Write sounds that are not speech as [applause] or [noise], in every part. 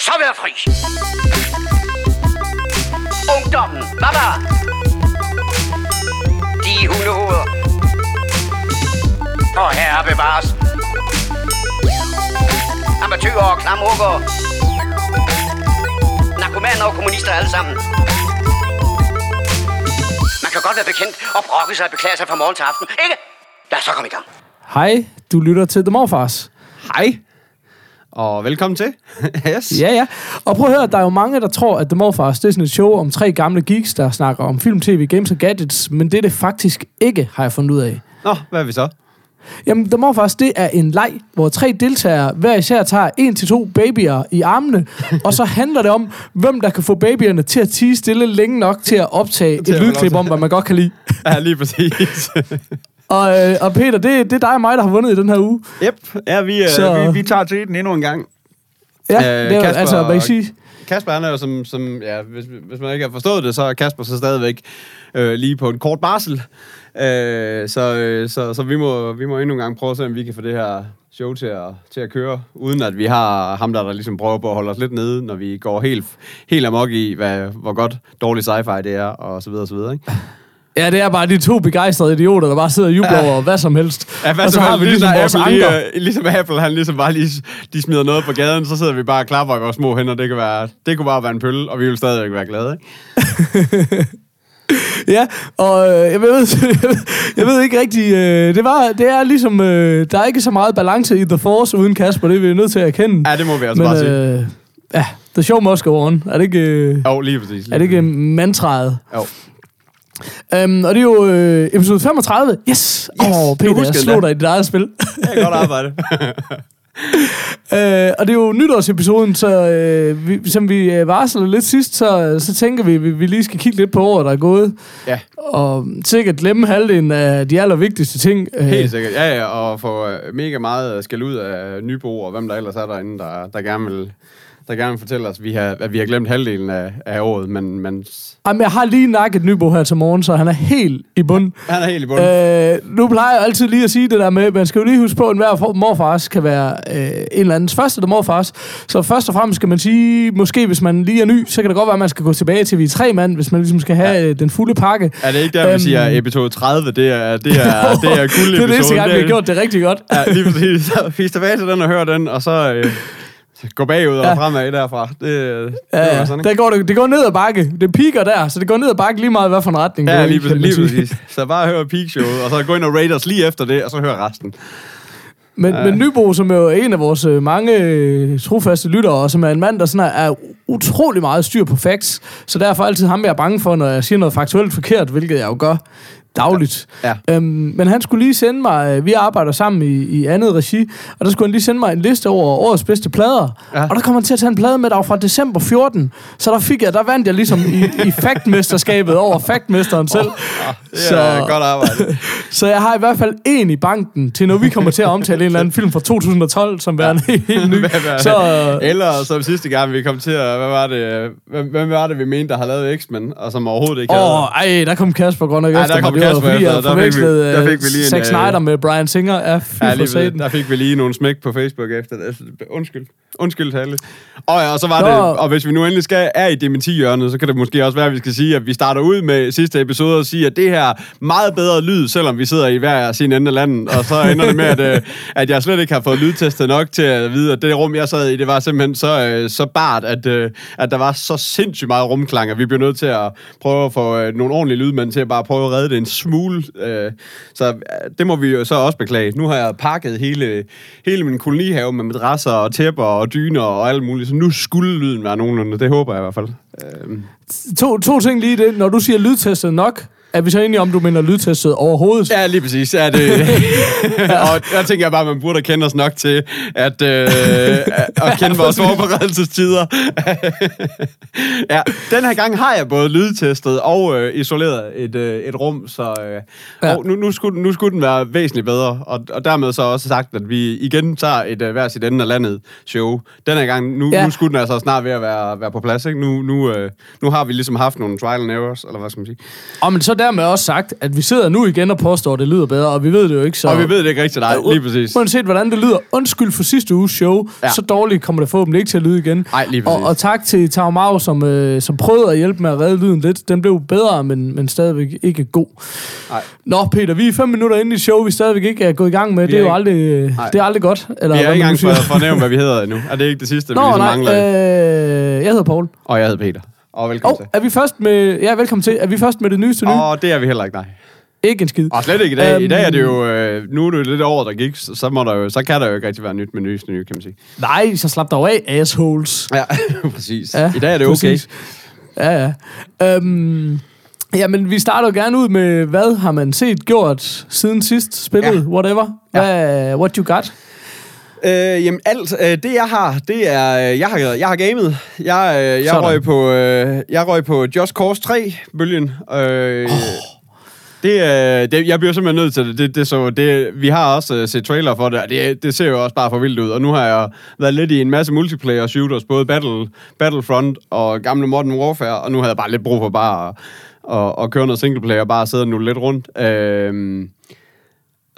så være fri. Ungdommen, baba. De hundehoveder. Og herre bevares. Amatøger og klamrukker. Narkomaner og kommunister alle sammen. Man kan godt være bekendt og brokke sig og beklage sig fra morgen til aften, ikke? Lad os så komme i gang. Hej, du lytter til The Morfars. Hej, og velkommen til. [laughs] yes. Ja, ja. Og prøv at høre, der er jo mange, der tror, at The Morfars det er sådan et show om tre gamle geeks, der snakker om film, tv, games og gadgets, men det er det faktisk ikke, har jeg fundet ud af. Nå, hvad er vi så? Jamen, The Morfars, det er en leg, hvor tre deltagere hver især tager en til to babyer i armene, [laughs] og så handler det om, hvem der kan få babyerne til at tige stille længe nok til at optage et lydklip om, hvad man godt kan lide. [laughs] Ja, lige præcis. Og, øh, og Peter, det, det er dig og mig, der har vundet i den her uge. yep, ja, vi, Så- så... vi, vi tager til den endnu en gang. Ja, Øh, det er, Kasper- altså, hvad jeg sige? Kasper, han er jo som, som ja, hvis, hvis man ikke har forstået det, så er Kasper så stadigvæk øh, lige på en kort barsel. Øh, så, øh, så, så vi, må, vi må endnu en gang prøve at se, om vi kan få det her show til at, til at køre, uden at vi har ham, der, der ligesom prøver på at holde os lidt nede, når vi går helt, helt amok i, hvad, hvor godt dårlig sci-fi det er, og så videre, og så videre, ikke? Ja, det er bare de to begejstrede idioter, der bare sidder og jubler over hvad som helst. Ja, hvad og så så har vi ligesom vores Apple, anker. lige, ligesom Apple, han ligesom bare lige de smider noget på gaden, så sidder vi bare og klapper i vores små hænder. Det, kan være, det kunne bare være en pølle, og vi vil stadigvæk være glade, ikke? [laughs] Ja, og øh, jeg, ved, jeg, [laughs] ved, jeg ved ikke rigtig... Øh, det, var, det er ligesom... Øh, der er ikke så meget balance i The Force uden Kasper, det er vi nødt til at erkende. Ja, det må vi altså bare sige. øh, ja, the show must go on. Er det ikke, øh, Jo, lige præcis. Lige er det ikke mantraet? Jo. Um, og det er jo øh, episode 35. Yes! Åh, Yes, oh, Peter, jeg slog dig i dit eget spil. Er godt arbejde. [laughs] Øh, og det er jo nytårsepisoden, så øh, vi, som vi øh, varslede lidt sidst, så, så tænker vi, at vi, vi lige skal kigge lidt på året, der er gået. Ja, Og sikkert glemme halvdelen af de allervigtigste ting. Øh, helt sikkert. Ja, ja, og få øh, mega meget skæld ud af Nybo, og hvem der ellers er derinde, der, der gerne vil der gerne vil fortælle os, at vi har, at vi har glemt halvdelen af, af året, men, men Jamen, jeg har lige nakket Nybo her til morgen, så han er helt i bund. han er helt i bunden. Øh, nu plejer jeg altid lige at sige det der med, man skal jo lige huske på, at enhver morfars kan være øh, en eller andens første der morfars. Så først og fremmest skal man sige, måske hvis man lige er ny, så kan det godt være, at man skal gå tilbage til vi er tre mand, hvis man ligesom skal have ja. den fulde pakke. er det ikke der, vi øhm, siger, at episode 30, det er, det er, [laughs] det er guld det er det eneste gang, vi har gjort det rigtig godt. Ja, lige præcis. Så tilbage til den og hør den, og så øh, [laughs] gå bagud og Ja. fremad derfra. Det, det Ja, var sådan, der ikke? går det, det går ned ad bakke. Det piker der, så det går ned ad bakke lige meget, hvad for en retning det Ja, i, lige, man lige præcis. Så bare hør peak showet, og så gå ind og rate os lige efter det, og så hør resten. Men, men Nybo, som jo er en af vores øh, mange øh, trofaste lyttere, og som er en mand, der sådan er, er utrolig meget styr på facts, så derfor er altid ham, jeg er bange for, når jeg siger noget faktuelt forkert, hvilket jeg jo gør dagligt. Ja. Øhm, men han skulle lige sende mig, øh, vi arbejder sammen i, i andet regi, og der skulle han lige sende mig en liste over årets bedste plader. Ja. Og der kom han til at tage en plade med, der fra december 14. Så der fik jeg, der vandt jeg ligesom i, i factmesterskabet over factmesteren selv. Det er Så- godt arbejde. [laughs] Så jeg har i hvert fald en i banken, til når vi kommer til at omtale en eller anden film fra 2012, som værende helt ny. [laughs] Hvad- hvad- Så, øh, Eller som sidste gang, vi kom til at... Hvad var det, hvem, hvem var det vi mente, der har lavet X-Men, og som overhovedet ikke havde... Åh, ej, der kom Kasper godt nok Ej, efter der kom Det var, fordi jeg der fik vi- forvekslede der øh, fik vi lige en, Zack øh, Snyder med Brian Singer. Ja, Ja, for lige, satan. der fik vi lige nogle smæk på Facebook efter det. Altså, Undskyld. Undskyld til alle. Og, ja, og så var Nå. det, og hvis vi nu endelig skal er i dementi-hjørnet, så kan det måske også være, at vi skal sige, at vi starter ud med sidste episode og sige, at det her meget bedre lyd, selvom vi sidder i hver sin ende af landet, og så ender det med, at, øh, at jeg slet ikke har fået lydtestet nok til at vide, at det rum, jeg sad i, det var simpelthen så, så bart, at, at der var så sindssygt meget rumklang, at vi blev nødt til at prøve at få nogle ordentlige lydmænd til at bare prøve at redde det en smule. Øh, så øh, det må vi jo så også beklage. Nu har jeg pakket hele, hele min kolonihave med madrasser og tæpper og dyner og alt muligt, så nu skulle lyden være nogenlunde. Det håber jeg i hvert fald. Øh, To, to ting lige det. Når du siger lydtestet nok, er vi så enige om, du mener lydtestet overhovedet? Ja, lige præcis. Ja, det, [laughs] og jeg tænker bare, at man burde kende os nok til at, øh, at kende vores forberedelsestider. ja, den her gang har jeg både lydtestet og øh, isoleret et, øh, et rum, så øh, Ja. og nu, nu, skulle, nu skulle den være væsentligt bedre. Og, og dermed så også sagt, at vi igen tager et øh, hver sit ende af landet show. Den her gang, nu, Ja. ja. nu skulle den altså snart ved at være, være på plads. Ikke? Nu, nu, øh, nu har vi ligesom haft nogle trial and errors, eller hvad skal man sige. Og men så dermed også sagt, at vi sidder nu igen og påstår, at det lyder bedre, og vi ved det jo ikke, så... Og vi ved det ikke rigtigt, nej, lige præcis. Uanset hvordan det lyder, undskyld for sidste uges show, ja. Så dårligt kommer det forhåbentlig ikke til at lyde igen. Nej, lige og, præcis. og tak til Tau Mau, som, øh, som prøvede at hjælpe med at redde lyden lidt. Den blev bedre, men, men stadigvæk ikke god. Nej. Nå, Peter, vi er fem minutter inde i show, vi stadigvæk ikke er gået i gang med. Det er er jo aldrig, øh, det er aldrig godt. Eller Vi hvad ikke engang for, fornævnt, hvad vi hedder endnu. Er det ikke det sidste, vi Nå, ligesom nej, mangler? øh, jeg hedder Paul. Og jeg hedder Peter. Og velkommen Og er vi først med... Ja, velkommen til. Er vi først med det nyeste til. nye? Og det er vi heller ikke, nej. Ikke en skid. Og slet ikke i dag. I dag er det Øhm. jo... Øh, nu er det lidt over, der gik, så, så, må der jo, så kan der jo ikke rigtig være nyt med nyeste nye, kan man sige. Nej, så slap dog af, assholes. Ja, [laughs] præcis. Ja, I dag er det okay. præcis. Ja, ja. Øhm, jamen, vi starter gerne ud med, hvad har man set, gjort siden sidst spillet, Ja. whatever. Hvad, what you got? Øh, jamen alt, øh, det jeg har, det er, øh, jeg har, jeg har gamet. Jeg, øh, jeg, Sådan. røg på, øh, jeg røg på Just Cause 3-bølgen. Øh, oh. Det, øh, det, jeg bliver simpelthen nødt til det. det, det, så, det vi har også øh, set trailer for det, og det, det ser jo også bare for vildt ud. Og nu har jeg været lidt i en masse multiplayer shooters, både Battle, Battlefront og gamle Modern Warfare, og nu har jeg bare lidt brug for bare at, at, at køre noget singleplayer og bare sidde nu lidt rundt. Øh,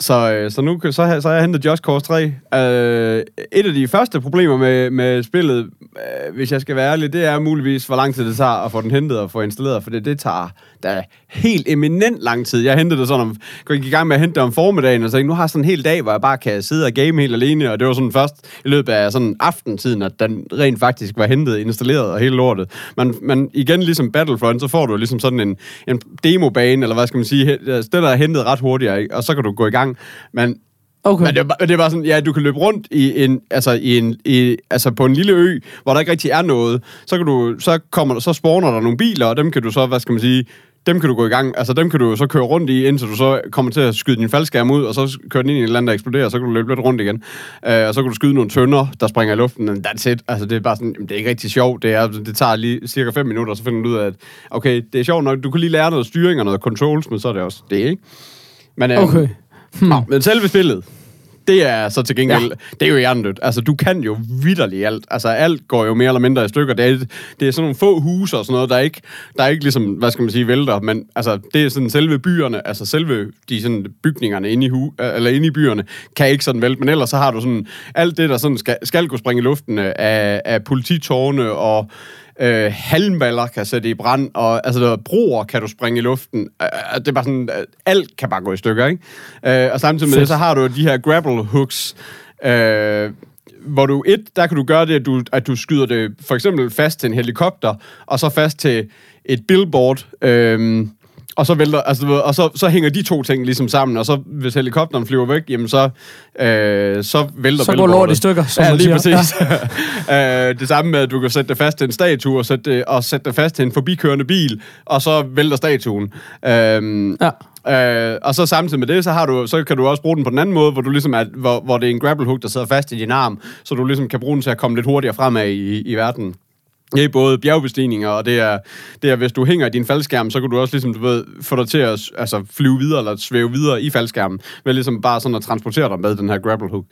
så, øh, så nu så, har- så har jeg hentet Just Cause 3. Øh, et af de første problemer med, med spillet, øh, hvis jeg skal være ærlig, det er muligvis, hvor lang tid det tager at få den hentet og få installeret, for det, det tager da helt eminent lang tid. Jeg hentede det sådan, om, gik i gang med at hente det om formiddagen, og så tænkte, nu har jeg sådan en hel dag, hvor jeg bare kan sidde og game helt alene, og det var sådan først i løbet af sådan aftentiden, at den rent faktisk var hentet, installeret og hele lortet. Men, men igen, ligesom Battlefront, så får du ligesom sådan en, en demobane, eller hvad skal man sige, der er hentet ret hurtigt, og så kan du gå i gang. Men Okay. men det er, bare- det er bare sådan, ja, du kan løbe rundt i en, altså, i en, i, altså på en lille ø, hvor der ikke rigtig er noget. Så, kan du, så, kommer, så spawner der nogle biler, og dem kan du så, hvad skal man sige, dem kan du gå i gang, altså dem kan du så køre rundt i, indtil du så kommer til at skyde din faldskærm ud, og så kører den ind i et eller andet, der eksploderer, og så kan du løbe lidt rundt igen. Uh, og så kan du skyde nogle tønder, der springer i luften, and that's it. Altså det er bare sådan, jamen, det er ikke rigtig sjovt, det, er, det tager lige cirka 5 minutter, og så finder du ud af, at okay, det er sjovt nok, du kan lige lære noget styring og noget controls, men så er det også det, ikke? Men, øhm, Okay. Hmm. Nå, men selve spillet, det er så til gengæld, ja. det er jo hjernedødt. Altså, du kan jo vidderligt alt. Altså, alt går jo mere eller mindre i stykker. Det er, det er sådan nogle få huse og sådan noget, der ikke, der ikke ligesom, hvad skal man sige, vælter. Men altså, det er sådan selve byerne, altså selve de sådan bygningerne inde i, hu, eller inde i byerne, kan ikke sådan vælte. Men ellers så har du sådan alt det, der sådan skal, skal kunne springe i luften øh, af, af polititårne og øh, halmballer kan sætte i brand, og altså, der, broer kan du springe i luften. Øh, det er bare sådan, øh, alt kan bare gå i stykker, ikke? Øh, og samtidig med det, så har du de her grapple hooks, øh, hvor du et, der kan du gøre det, at du, at du skyder det for eksempel fast til en helikopter, og så fast til et billboard, øh, og så vælter, altså, og så, så hænger de to ting ligesom sammen, og så hvis helikopteren flyver væk, jamen så, øh, så vælter Så går lort i stykker, som ja, man lige siger. præcis. [laughs] øh, det samme med, at du kan sætte det fast til en statue, og sætte det, og sætte det fast til en forbikørende bil, og så vælter statuen. Øh, Ja. Øh, og så samtidig med det, så, har du, så kan du også bruge den på den anden måde, hvor, du ligesom er, hvor, hvor det er en grapple hook, der sidder fast i din arm, så du ligesom kan bruge den til at komme lidt hurtigere fremad i, i verden. Ja, både bjergbestigninger, og det er, det er, hvis du hænger i din faldskærm, så kan du også ligesom, du ved, få dig til at altså, flyve videre, eller svæve videre i faldskærmen, ved ligesom bare sådan at transportere dig med den her grapple hook.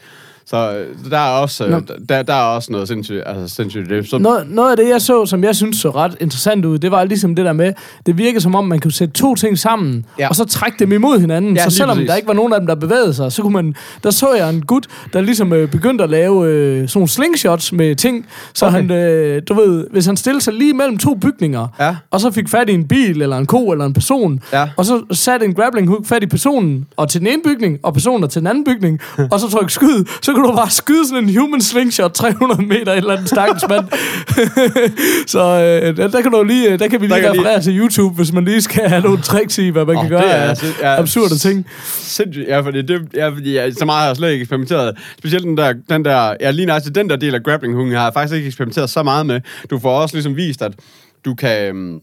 Så der er også, Nå. der, der er også noget sindssygt, altså sindssygt det. Så, Noget, noget af det, jeg så, som jeg synes så ret interessant ud, det var ligesom det der med, det virker som om, man kunne sætte to ting sammen, ja. Og så trække dem imod hinanden. Ja, så selvom præcis. der ikke var nogen af dem, der bevægede sig, så kunne man, der så jeg en gut, der ligesom øh, begyndte at lave øh, sådan nogle slingshots med ting, så Okay. han, øh, du ved, hvis han stillede sig lige mellem to bygninger, Ja. og så fik fat i en bil, eller en ko, eller en person, Ja. og så satte en grappling hook fat i personen, og til den ene bygning, og personen til den anden bygning, [laughs] og så trykke skyd, så kunne du bare skyde sådan en human slingshot 300 meter et eller andet stakkels mand. [laughs] så øh, der, der, kan du lige, der kan vi Der lige kan lige- referere til YouTube, hvis man lige skal have nogle tricks i, hvad man Åh, kan gøre er altså- ja. absurde ting. Sindssygt, ja, fordi det, ja, fordi ja, så meget har jeg slet ikke eksperimenteret. Specielt den der, den der, ja, lige nøjagtigt den der del af grappling hooken har jeg faktisk ikke eksperimenteret så meget med. Du får også ligesom vist, at du kan... øhm,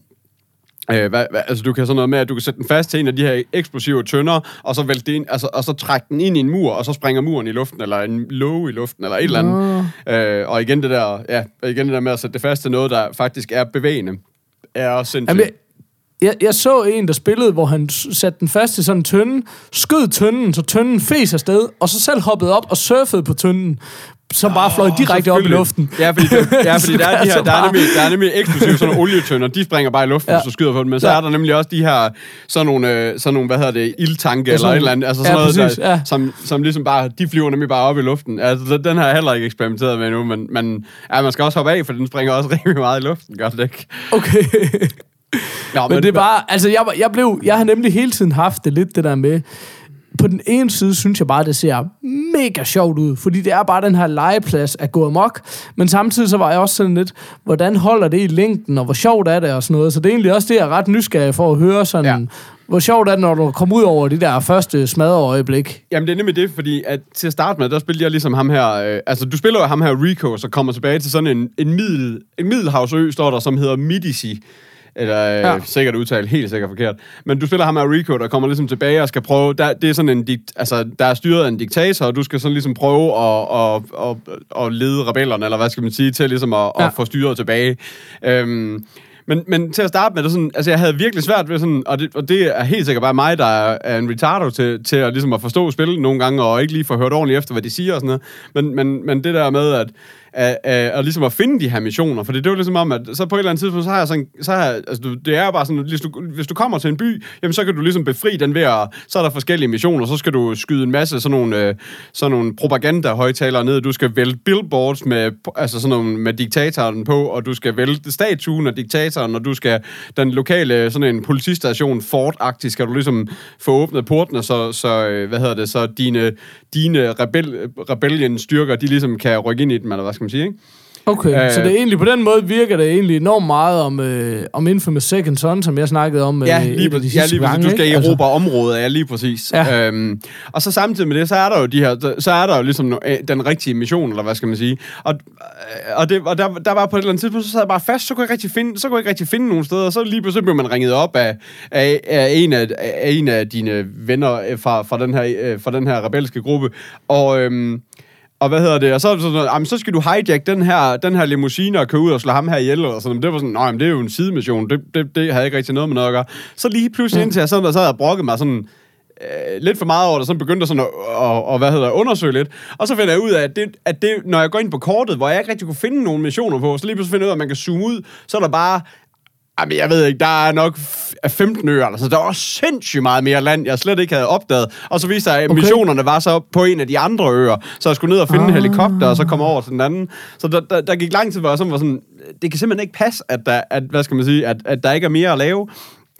Øh, hvad, hvad, altså du kan sådan noget med, at du kan sætte den fast til en af de her eksplosive tønder, og så vælte det ind, altså, og så trække den ind i en mur, og så springer muren i luften, eller en låge i luften, eller et eller andet. Øh, og igen det der, ja, igen det der med at sætte det fast til noget, der faktisk er bevægende, er også sindssygt. Jamen, jeg, Jeg, så en, der spillede, hvor han satte den fast i sådan en tønde, skød tønden, så tønden fes afsted, og så selv hoppede op og surfede på tønden, som bare fløj direkte op i luften. Ja, fordi, det, ja, fordi [laughs] der, er de her, der, er nemlig, der er nemlig eksklusive sådan nogle olietønder, de springer bare i luften, Ja. ja. hvis du skyder på dem. Men så Ja. er der nemlig også de her, sådan nogle, øh, sådan nogle hvad hedder det, ildtanke Ja, eller et eller andet, altså ja, sådan noget, præcis, der, ja. som, som ligesom bare, de flyver nemlig bare op i luften. Altså, den har jeg heller ikke eksperimenteret med endnu, men, men ja, man skal også hoppe af, for den springer også [laughs] rimelig meget i luften, gør det ikke? Okay. Nå, Men det er bare, altså jeg, jeg blev, jeg har nemlig hele tiden haft det lidt det der med, på den ene side synes jeg bare, det ser mega sjovt ud, fordi det er bare den her legeplads at gå amok, men samtidig så var jeg også sådan lidt, hvordan holder det i længden, og hvor sjovt er det og sådan noget, så det er egentlig også det, jeg er ret nysgerrig for at høre sådan, ja. Hvor sjovt er det, når du kommer ud over de der første smadreøjeblik. Jamen, det er nemlig det, fordi at til at starte med, der spillede jeg ligesom ham her... Øh, altså, du spiller jo ham her Rico, så kommer tilbage til sådan en, en, middel, en middelhavsø, står der, som hedder Midisi. Eller øh, Ja. sikkert udtalt, helt sikkert forkert. Men du spiller ham her Rico, der kommer ligesom tilbage og skal prøve... Der, det er sådan en... Dikt, altså, der er styret af en diktator, og du skal sådan ligesom prøve at, at, at, at lede rebellerne, eller hvad skal man sige, til ligesom at, Ja. at få styret tilbage. Øhm, men, men til at starte med, det sådan, altså jeg havde virkelig svært ved sådan, og det, og det er helt sikkert bare mig, der er, er en retardo til, til at, ligesom at forstå spillet nogle gange, og ikke lige få hørt ordentligt efter, hvad de siger og sådan noget. Men, men, men det der med, at, at, at, at, ligesom at finde de her missioner, for det, det jo ligesom om, at så på et eller andet tidspunkt, så har jeg sådan, så har jeg, altså du- det er jo bare sådan, hvis du, hvis du kommer til en by, jamen så kan du ligesom befri den ved at, så er der forskellige missioner, så skal du skyde en masse sådan nogle, øh, sådan nogle propaganda-højtalere ned, du skal vælte billboards med, altså sådan nogle, med diktatoren på, og du skal vælte statuen af diktatoren, og du skal, den lokale, sådan en politistation, fort skal du ligesom få åbnet portene, så, så øh, hvad hedder det, så dine, dine rebel, rebellion-styrker, de ligesom kan rykke ind i dem, eller hvad skal man sige, ikke? Okay, øh, så det er egentlig, på den måde virker det egentlig enormt meget om, øh, om Infamous Second Son, som jeg snakkede om øh, Ja, lige, de sidste ja, lige gange, Du skal ikke? Altså, erobre området, ja, lige præcis. Ja. Øhm, og så samtidig med det, så er der jo de her, så er der jo ligesom øh, den rigtige mission, eller hvad skal man sige. Og, øh, og, det, og der, der var på et eller andet tidspunkt, så sad jeg bare fast, så kunne jeg ikke rigtig finde, så kunne jeg ikke rigtig finde nogen steder, og så lige pludselig blev man ringet op af, af, af, en, af, af en af dine venner øh, fra, fra, den her, fra den her rebelske gruppe. Og... Øhm, og hvad hedder det? Og så, er det sådan, jamen, så skal du hijack den her, den her limousine og køre ud og slå ham her ihjel. Og sådan. Det var sådan, nej, det er jo en sidemission. Det, det, det havde ikke rigtig noget med noget at gøre. Så lige pludselig indtil jeg sådan, der, så havde jeg brokket mig sådan, øh, lidt for meget over det, så begyndte jeg sådan at, at, at, hvad hedder, undersøge lidt. Og så finder jeg ud af, at, det, at det, når jeg går ind på kortet, hvor jeg ikke rigtig kunne finde nogen missioner på, så lige pludselig finder jeg ud af, at man kan zoome ud, så er der bare Jamen, jeg ved ikke, der er nok f- 15 øer, altså der var sindssygt meget mere land, jeg slet ikke havde opdaget. Og så viste jeg, at Okay. missionerne var så på en af de andre øer, så jeg skulle ned og finde ah. en helikopter, og så komme over til den anden. Så der, der, der gik lang tid, hvor jeg sådan var sådan, det kan simpelthen ikke passe, at der, at, hvad skal man sige, at, at der ikke er mere at lave.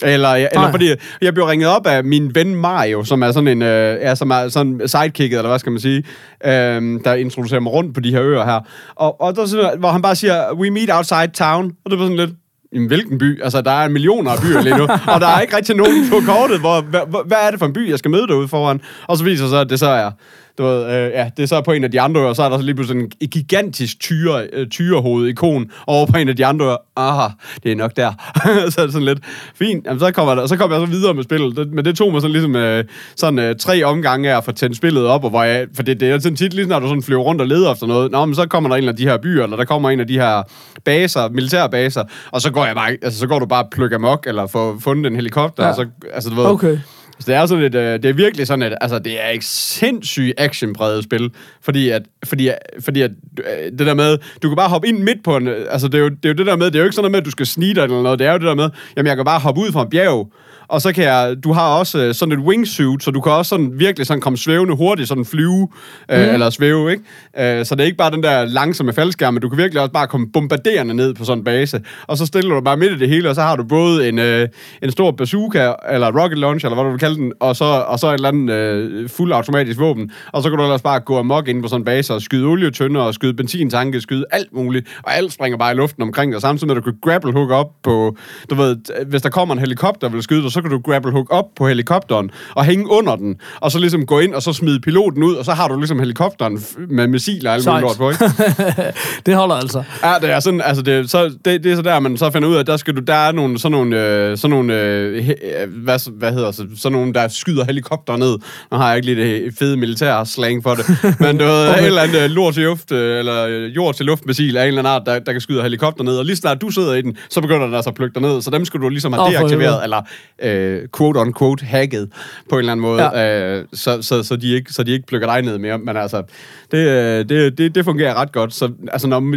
Eller, eller fordi jeg blev ringet op af min ven Mario, som er sådan en øh, ja, som er sådan sidekicket, eller hvad skal man sige, øh, der introducerer mig rundt på de her øer her. Og, og der, er hvor han bare siger, we meet outside town. Og det var sådan lidt, Jamen, hvilken by? Altså, der er millioner af byer lige nu, [laughs] og der er ikke rigtig nogen på kortet, hvor, hvad, hvad- hvad er det for en by, jeg skal møde derude foran? Og så viser det sig, at det så er, du ved, øh, ja, det er så på en af de andre øer, så er der så lige pludselig en gigantisk tyre, øh, tyrehoved-ikon over på en af de andre. Aha, det er nok der. [laughs] så er det sådan lidt, fint, Jamen, så kommer, der, så kommer jeg så videre med spillet. Det, men det tog mig sådan ligesom øh, sådan øh, tre omgange af at få tændt spillet op, og hvor jeg, for det, det er sådan tit, lige når du sådan flyver rundt og leder efter noget, Nå, men så kommer der en af de her byer, eller der kommer en af de her baser, militærbaser, og så går jeg bare, altså så går du bare og plukker mok, eller får fundet en helikopter, ja. og så, altså du ved, Okay så det er sådan et, øh, det er virkelig sådan et, altså det er et sindssygt actionpræget spil, fordi at, fordi, at- fordi at, øh, det der med, du kan bare hoppe ind midt på en, øh, altså det er, jo, det er jo det der med, det er jo ikke sådan noget med, at du skal snige dig eller noget, det er jo det der med, jamen jeg kan bare hoppe ud fra en bjerg, og så kan jeg, du har også øh, sådan et wingsuit, så du kan også sådan virkelig sådan komme svævende hurtigt, sådan flyve, øh, Mhm. eller svæve, ikke? Øh, så det er ikke bare den der langsomme faldskærm, men du kan virkelig også bare komme bombarderende ned på sådan en base, og så stiller du bare midt i det hele, og så har du både en, øh, en stor bazooka, eller rocket launcher, eller hvad du vil kalde den, og så, og så et eller andet øh, fuld automatisk våben, og så kan du ellers bare gå amok ind på sådan en base, og skyde olietønder, og skyde benzintanke, skyde alt muligt, og alt springer bare i luften omkring dig, samtidig med at du kan grapple hook op på, du ved, hvis der kommer en helikopter, og vil skyde dig, så så kan du grapple hook op på helikopteren og hænge under den, og så ligesom gå ind og så smide piloten ud, og så har du ligesom helikopteren med missiler og alt muligt Sejt. lort på, ikke? [laughs] det holder altså. Ja, det er sådan, altså det, så, det, det er så der, man så finder ud af, at der, skal du, der er nogle, sådan nogle, øh, sådan nogle øh, he, øh, hvad, hvad hedder så, sådan nogle, der skyder helikopter ned. Nu har jeg ikke lige det fede militær slang for det, [laughs] men du ved, okay. et eller andet øh, lort til luft, øh, eller jord til luftmissil af en eller anden art, der, der kan skyde helikopter ned, og lige snart du sidder i den, så begynder den altså at plukke dig ned, så dem skal du ligesom have oh, deaktiveret, eller øh, quote on quote hacket på en eller anden måde, Ja. øh, så, så, så, de ikke, så de ikke plukker dig ned mere, men altså, det, øh, det, det, det fungerer ret godt, så altså, når,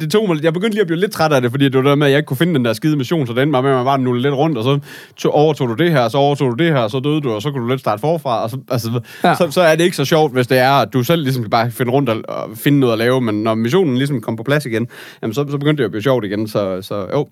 det tog mig, jeg begyndte lige at blive lidt træt af det, fordi det var det der med, at jeg ikke kunne finde den der skide mission, så den var med, at man bare nulle lidt rundt, og så tog, overtog du det her, så overtog du det her, så døde du, og så kunne du lidt starte forfra, og så, altså, Ja. så, så er det ikke så sjovt, hvis det er, at du selv ligesom bare finde rundt og, og finde noget at lave, men når missionen ligesom kom på plads igen, jamen, så, så begyndte det at blive sjovt igen, så, så jo,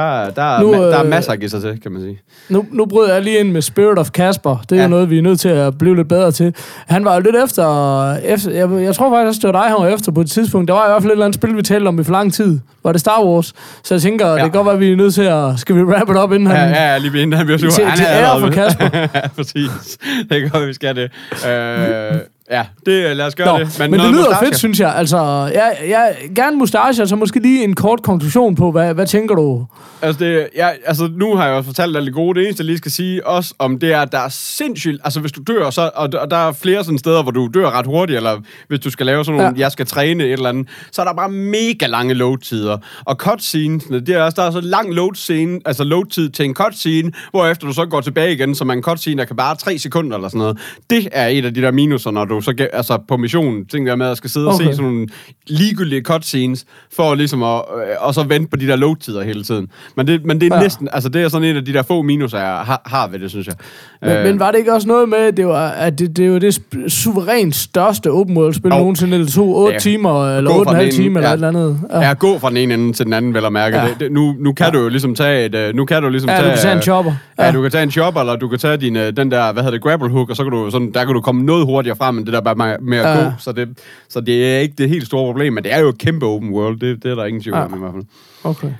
der, der, Nu, nu, der er øh, masser at give sig til, kan man sige. Nu, nu bryder jeg lige ind med Spirit of Casper. Det er ja. Noget, vi er nødt til at blive lidt bedre til. Han var jo lidt efter... efter jeg, jeg tror faktisk det var dig, han var efter på et tidspunkt. Der var i hvert fald et eller andet spil, vi talte om i for lang tid. Var det Star Wars? Så jeg tænker, ja. det kan godt være, at vi er nødt til at... Skal vi wrap it up, inden Ja, han... ja, ja, lige inden han bliver sur. Til- Han til ære for. Kasper. [laughs] ja, præcis. Det kan godt, vi skal det. Øh, ja, det, lad os gøre Nå, det. men, men det lyder nostalgia. fedt, synes jeg. Altså, jeg, jeg gerne mustache, så måske lige en kort konklusion på, hvad, hvad tænker du? Altså, det, ja, altså, nu har jeg jo fortalt alt det gode. Det eneste, jeg lige skal sige også om, det er, at der er sindssygt... Altså, hvis du dør, så, og, og der er flere sådan steder, hvor du dør ret hurtigt, eller hvis du skal lave sådan nogle, Ja. jeg skal træne et eller andet, så er der bare mega lange load-tider. Og cutscenesene, det er også, der er så lang load-scene, altså load-tid til en cutscene, hvorefter du så går tilbage igen, som er en cutscene, der kan bare tre sekunder eller sådan noget. Det er et af de der minuser, når du så ge- altså på missionen, ting der med at skal sidde og Okay. se sådan nogle ligegyldige cutscenes, for ligesom at, øh, og så vente på de der load-tider hele tiden. Men det, men det er Ja. næsten, altså det er sådan en af de der få minuser, jeg har, har ved det, synes jeg. Men, øh. men var det ikke også noget med, det var, at det, det er jo det suverænt største open world-spil Jo. nogensinde, eller to, 8 Ja. timer, eller Gå fra 8,5 den ene- timer, eller ja. et eller andet. Ja. ja, gå fra den ene ende til den anden, vel at mærke. Ja. Det, det, nu, nu kan ja. du jo ligesom tage et, øh, nu kan du ligesom Ja, du tage... kan tage en øh, chopper. Ja. Ja. du kan tage en chopper, eller du kan tage din, den der, hvad hedder det, grapple hook, og så kan du sådan, der kan du komme noget hurtigere frem, det der bare med, at Ja. gå. Så det, så det er ikke det helt store problem, men det er jo et kæmpe open world. Det, det er der ingen tvivl om i hvert fald. Okay.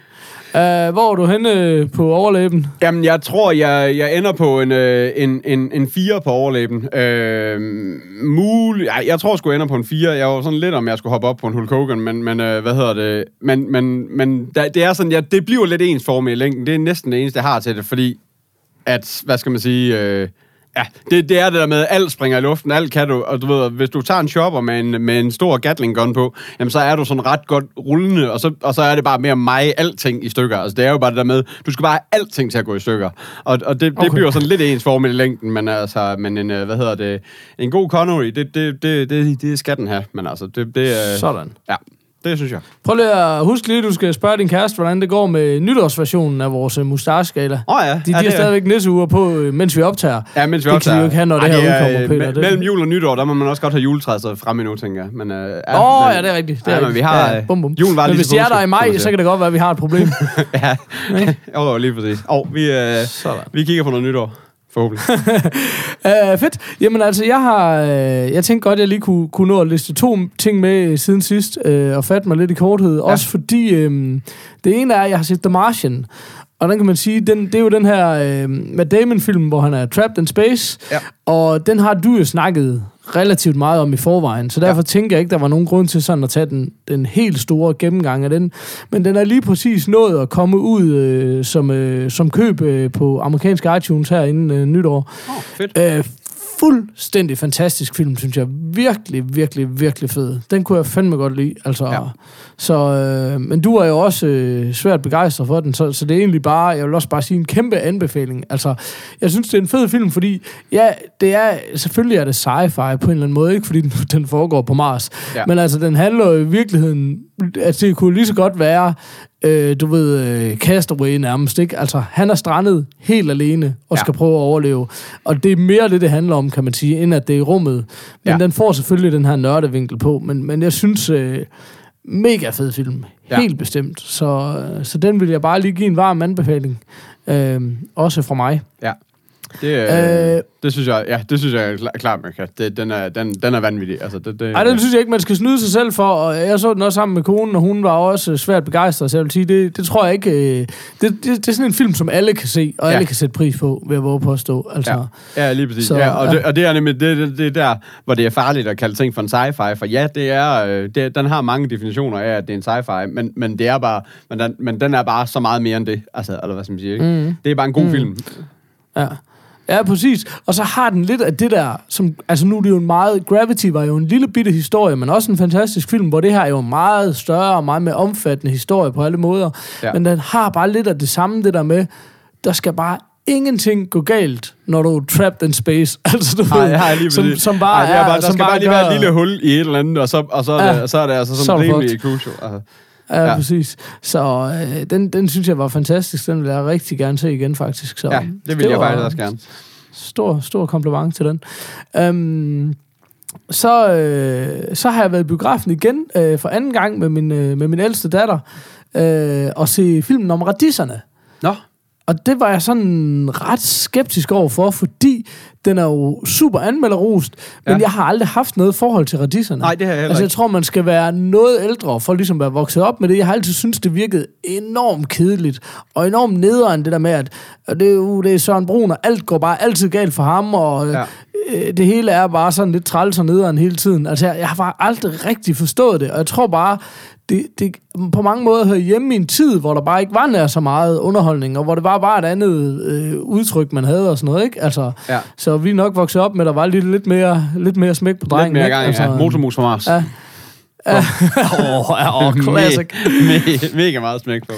Uh, hvor er du henne på overlæben? Jamen, jeg tror, jeg, jeg ender på en, øh, en, en, en 4 på overlæben. Øh, mul, jeg, jeg tror jeg ender på en 4. Jeg var sådan lidt, om jeg skulle hoppe op på en Hulk Hogan, men, men øh, hvad hedder det? Men, men, men der, det er sådan, ja, det bliver lidt ens for mig i længden. Det er næsten det eneste, jeg har til det, fordi at, hvad skal man sige... Øh, Ja, det, det er det der med, alt springer i luften, alt kan du, og du ved, hvis du tager en chopper med en, med en stor Gatling gun på, jamen så er du sådan ret godt rullende, og så, og så er det bare mere mig alting i stykker. Altså det er jo bare det der med, du skal bare have alting til at gå i stykker. Og, og det, det Okay. bliver sådan lidt ens form i længden, men altså, men en, øh, hvad hedder det, en god Connery, det, det, det, det, det skal den have, men altså, det, det er... Sådan. Ja, det synes jeg. Prøv lige at huske lige, du skal spørge din kæreste, hvordan det går med nytårsversionen af vores uh, mustache-skala. Åh ja. De, ja, de har det er- stadigvæk nisseuger på, øh, mens vi optager. Ja, mens vi det også kan de jo ikke have, når det her udkommer, Peter. Det- Mellem jul og nytår, der må man også godt have juletræet så fremme endnu, tænker jeg. Men, øh, Åh, ja, oh, ja, det er rigtigt. Det er ja, men vi har... Ja, bum, bum. Julen var Men lige hvis de er der i maj, så kan det godt være, at vi har et problem. [laughs] ja, jo, lige præcis. Og vi, øh, Sådan. vi kigger på noget nytår, forhåbentlig. Uh, [laughs] fedt. Jamen altså, jeg har... Uh, jeg tænkte godt, at jeg lige kunne, kunne nå at liste to ting med siden sidst, uh, og fatte mig lidt i korthed. Ja. Også fordi, um, det ene er, at jeg har set The Martian. Og den kan man sige, den, det er jo den her uh, Matt Damon-film, hvor han er trapped in space. Ja. Og den har du jo snakket relativt meget om i forvejen, så derfor ja. Tænker jeg ikke, der var nogen grund til sådan at tage den, den helt store gennemgang af den. Men den er lige præcis nået at komme ud øh, som, øh, som køb øh, på amerikanske iTunes her inden øh, nytår. oh, fedt. Øh, fuldstændig fantastisk film, synes jeg. Virkelig, virkelig, virkelig fed. Den kunne jeg fandme godt lide. Altså, ja. Så, øh, men du er jo også øh, svært begejstret for den, så, så det er egentlig bare, jeg vil også bare sige en kæmpe anbefaling. Altså, jeg synes, det er en fed film, fordi ja, det er, selvfølgelig er det sci-fi på en eller anden måde, ikke fordi den, [laughs] den foregår på Mars, ja. Men altså, den handler jo i virkeligheden, at det kunne lige så godt være, øh, du ved, øh, Castaway nærmest, ikke? Altså, han er strandet helt alene og Ja. skal prøve at overleve. Og det er mere det, det handler om, kan man sige, end at det er rummet. Men ja. Ja. den får selvfølgelig den her nørdevinkel på, men, men jeg synes, øh, mega fed film. Ja. Helt bestemt. Så, øh, så den vil jeg bare lige give en varm anbefaling. Øh, også fra mig. Ja. Det, øh, Øh. det synes jeg, ja, det synes jeg er klar- klart, man kan. Det, den, er, den, den er vanvittig. Altså, det, det, Ej, den synes jeg ikke, man skal snyde sig selv for, og jeg så den også sammen med konen, og hun var også svært begejstret, så jeg vil sige, det, det tror jeg ikke... øh, Det, det, det er sådan en film, som alle kan se, og Ja. alle kan sætte pris på, vil jeg våge påstå. Altså, Ja, ja lige præcis. Så, ja, og, ja. Det, og det er nemlig det, det, det er der, hvor det er farligt at kalde ting for en sci-fi. For ja, det er, øh, det, den har mange definitioner af, at det er en sci-fi, men, men, det er bare, men, den, men den er bare så meget mere end det. Altså, eller hvad skal man sige, ikke? Mm. Det er bare en god mm. film. Ja. Ja, præcis. Og så har den lidt af det der, som, altså nu er det jo en meget, Gravity var jo en lille bitte historie, men også en fantastisk film, hvor det her er jo en meget større og meget mere omfattende historie på alle måder. Ja. Men den har bare lidt af det samme, det der med, der skal bare ingenting gå galt, når du er trapped in space. [laughs] Altså, du Nej, ved, jeg lige som, præcis. som bare Ej, det er bare, der som skal bare lige være et lille hul i et eller andet, og så, og så, er, Ja. det, så er det altså Så sådan det rimelig crucial. Altså. Ja, Ja. præcis. Så øh, den, den synes jeg var fantastisk. Den vil jeg rigtig gerne se igen, faktisk. Så, Ja, det vil jeg faktisk også gerne. Stor, stor kompliment til den. Øhm, så, øh, så har jeg været i biografen igen øh, for anden gang med min, øh, med min ældste datter øh, og se filmen om radisserne. Nå, Og det var jeg sådan ret skeptisk over for, fordi den er jo super anmelderrost, men Ja. jeg har aldrig haft noget forhold til radisserne. Nej, det har jeg heller Altså, jeg ikke. tror, man skal være noget ældre for ligesom at være vokset op med det. Jeg har altid syntes, det virkede enormt kedeligt, og enormt nederen det der med, at det, er jo- det er Søren Brun, og alt går bare altid galt for ham, og Ja. ja. øh, det hele er bare sådan lidt træls og nederen hele tiden. Altså, jeg, jeg har bare aldrig rigtig forstået det, og jeg tror bare, det, det på mange måder hører hjemme i en tid, hvor der bare ikke var nær så meget underholdning, og hvor det var bare et andet øh, udtryk, man havde og sådan noget, ikke? Altså, Ja. så vi nok vokset op med, at der var lidt, lidt, mere, lidt mere smæk på Lidt drengen. mere ikke? gang, ja. Motormus for Mars. Ja. Åh, oh, oh, [laughs] classic. Me- mega meget smæk på.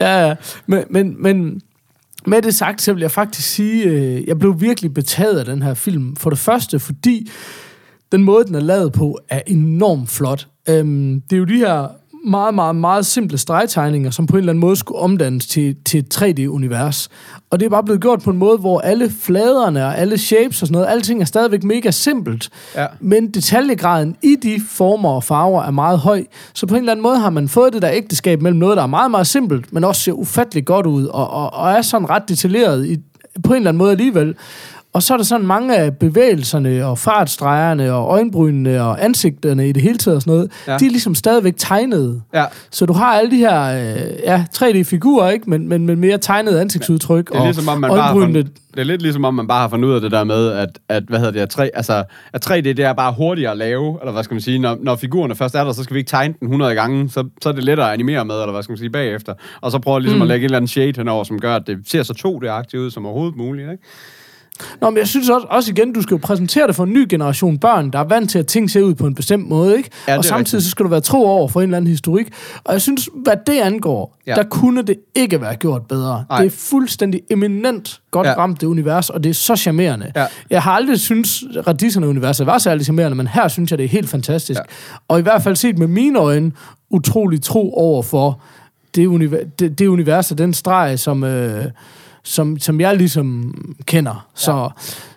Ja, ja. Men, men, men med det sagt, så vil jeg faktisk sige, øh, jeg blev virkelig betaget af den her film. For det første, fordi den måde, den er lavet på, er enormt flot. Øhm, det er jo de her meget, meget, meget simple stregtegninger, som på en eller anden måde skulle omdannes til, til et 3D-univers. Og det er bare blevet gjort på en måde, hvor alle fladerne og alle shapes og sådan noget, alting er stadigvæk mega simpelt. Ja. Men detaljegraden i de former og farver er meget høj. Så på en eller anden måde har man fået det der ægteskab mellem noget, der er meget, meget simpelt, men også ser ufattelig godt ud, og, og, og er sådan ret detaljeret i, på en eller anden måde alligevel. Og så er der sådan mange af bevægelserne og fartstregerne og øjenbrynene og ansigterne i det hele taget og sådan noget, Ja. ja. de er ligesom stadigvæk tegnede. Ja. Så du har alle de her øh, ja, 3D-figurer, ikke? Men, men, men mere tegnede ansigtsudtryk. Det er, ligesom, om man bare øjenbrynene- fundet, det er lidt ligesom om man bare har fundet ud af det der med, at, at hvad hedder det, at, 3, altså, at 3D det er bare hurtigere at lave, eller hvad skal man sige, når, når figurerne først er der, så skal vi ikke tegne den 100 gange, så, så er det lettere at animere med, eller hvad skal man sige, bagefter. Og så prøve ligesom mm. at lægge et eller andet shade henover, som gør, at det ser så 2D-agtigt ud som overhovedet muligt, ikke? Nå, men jeg synes også, også igen, du skal jo præsentere det for en ny generation børn, der er vant til, at ting ser ud på en bestemt måde, ikke? Ja, og samtidig rigtigt. så skal du være tro over for en eller anden historik. Og jeg synes, hvad det angår, Ja. der kunne det ikke være gjort bedre. Nej. Det er fuldstændig eminent godt Ja. ramt, det univers, og det er så charmerende. Ja. Jeg har aldrig synes Radisserne-universet var særlig charmerende, men her synes jeg, det er helt fantastisk. Ja. Og i hvert fald set med mine øjne, utrolig tro over for det, univer- det, det univers og den streg, som, øh, som, som jeg ligesom kender. Så,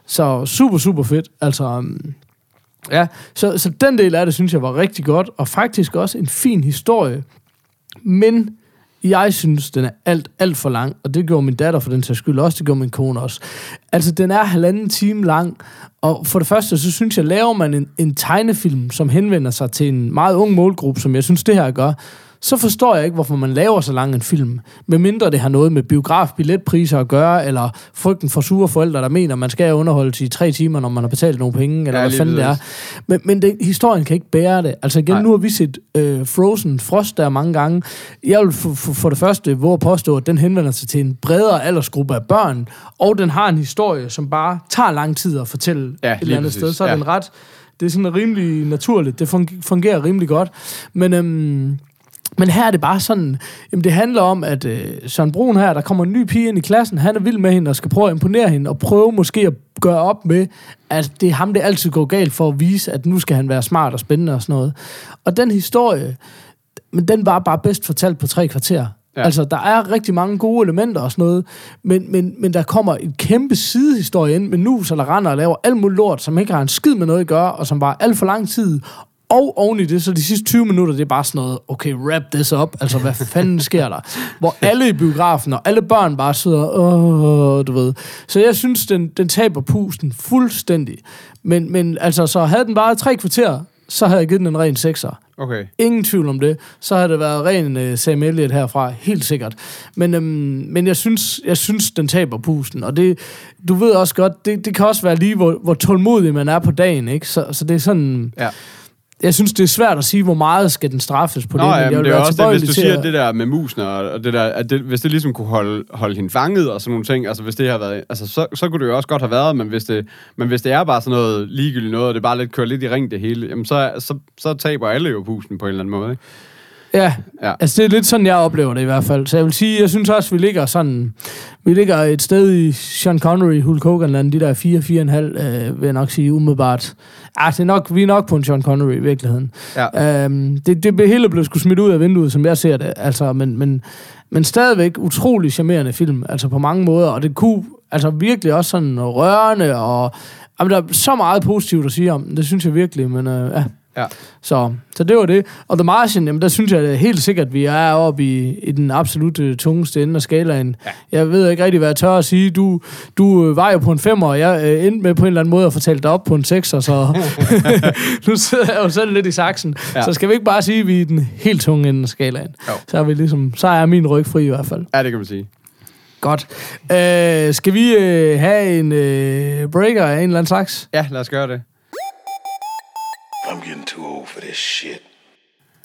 så super, super fedt. Altså, um, ja, så, så den del af det, synes jeg var rigtig godt, og faktisk også en fin historie. Men jeg synes, den er alt, alt for lang, og det gjorde min datter for den sags skyld også, det gjorde min kone også. Altså, den er halvanden time lang, og for det første, så synes jeg, laver man en, en tegnefilm, som henvender sig til en meget ung målgruppe, som jeg synes, det her gør, så forstår jeg ikke, hvorfor man laver så lang en film. Med mindre det har noget med biografbilletpriser at gøre, eller frygten for sure forældre, der mener, man skal underholde i tre timer, når man har betalt nogle penge, eller Ja, hvad fanden det er. Men, men det, historien kan ikke bære det. Altså igen, Nej. Nu har vi set øh, Frozen Frost der mange gange. Jeg vil for, for, for det første våge at påstå, at den henvender sig til en bredere aldersgruppe af børn, og den har en historie, som bare tager lang tid at fortælle Ja, et eller andet præcis. sted. Så er Ja. den ret... Det er sådan rimelig naturligt. Det fungerer, fungerer rimelig godt. Men... Øhm, men her er det bare sådan, jamen det handler om, at øh, Søren Brun her, der kommer en ny pige ind i klassen, han er vild med hende og skal prøve at imponere hende, og prøve måske at gøre op med, at det er ham, det altid går galt for at vise, at nu skal han være smart og spændende og sådan noget. Og den historie, men den var bare bedst fortalt på tre kvarter. Ja. Altså, der er rigtig mange gode elementer og sådan noget, men, men, men der kommer en kæmpe sidehistorie ind med nus, der render og laver alt muligt lort, som ikke har en skid med noget at gøre, og som var alt for lang tid, Og oven i det, så de sidste 20 minutter, det er bare sådan noget, okay, wrap this up. Altså, hvad [laughs] fanden sker der? Hvor alle i biografen, og alle børn bare sidder, åh, du ved. Så jeg synes, den, den taber pusten fuldstændig. Men, men altså, så havde den bare tre kvarter, så havde jeg givet den en ren sekser. Okay. Ingen tvivl om det. Så havde det været ren uh, Sam Elliott herfra, helt sikkert. Men, øhm, men jeg, synes, jeg synes, den taber pusten. Og det, du ved også godt, det, det kan også være lige, hvor, hvor tålmodig man er på dagen. Ikke? Så, så det er sådan... Ja. Jeg synes, det er svært at sige, hvor meget skal den straffes på Nå, det. men ja, jeg det er også det, hvis du siger til det der med musen, og og det der, at det, hvis det ligesom kunne holde, holde hende fanget og sådan nogle ting, altså hvis det har været, altså så, så kunne det jo også godt have været, men hvis det, men hvis det er bare sådan noget ligegyldigt noget, og det bare lidt kører lidt i ring det hele, jamen så, så, så taber alle jo pusen på en eller anden måde, ikke? Ja, Ja. altså det er lidt sådan, jeg oplever det i hvert fald. Så jeg vil sige, jeg synes også, vi ligger sådan... Vi ligger et sted i Sean Connery, Hulk Hogan, de der 4-4,5, øh, vil jeg nok sige umiddelbart. Ah, det er nok, vi er nok på en Sean Connery i virkeligheden. Ja. Øhm, det, det hele blev sgu smidt ud af vinduet, som jeg ser det. Altså, men, men, men stadigvæk utrolig charmerende film, altså på mange måder. Og det kunne altså virkelig også sådan rørende, og jamen, der er så meget positivt at sige om den. Det synes jeg virkelig, men øh, ja. Ja. Så, så det var det. Og The Martian, jamen der synes jeg da helt sikkert, at vi er oppe i, i den absolut øh, tungeste ende af skalaen. Ja. Jeg ved ikke rigtig, hvad jeg tør at sige. Du, du øh, var jo på en femmer, og jeg øh, endte med på en eller anden måde at fortælle dig op på en sekser, så [laughs] [laughs] nu sidder jeg jo selv lidt i saksen. Ja. Så skal vi ikke bare sige, at vi er i den helt tunge ende af skalaen? Jo. Så er, vi ligesom, så er min ryg fri i hvert fald. Ja, det kan man sige. Godt. Øh, skal vi øh, have en øh, breaker af en eller anden slags? Ja, lad os gøre det. I'm getting too old for this shit.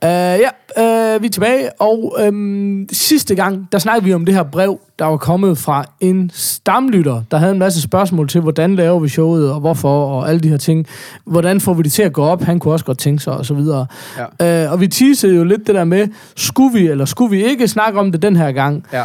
Uh, ja, uh, vi er tilbage, og um, sidste gang, der snakkede vi om det her brev, der var kommet fra en stamlytter, der havde en masse spørgsmål til, hvordan laver vi showet, og hvorfor, og alle de her ting. Hvordan får vi det til at gå op? Han kunne også godt tænke sig, og så videre. Ja. Uh, og vi teasede jo lidt det der med, skulle vi eller skulle vi ikke snakke om det den her gang? Ja.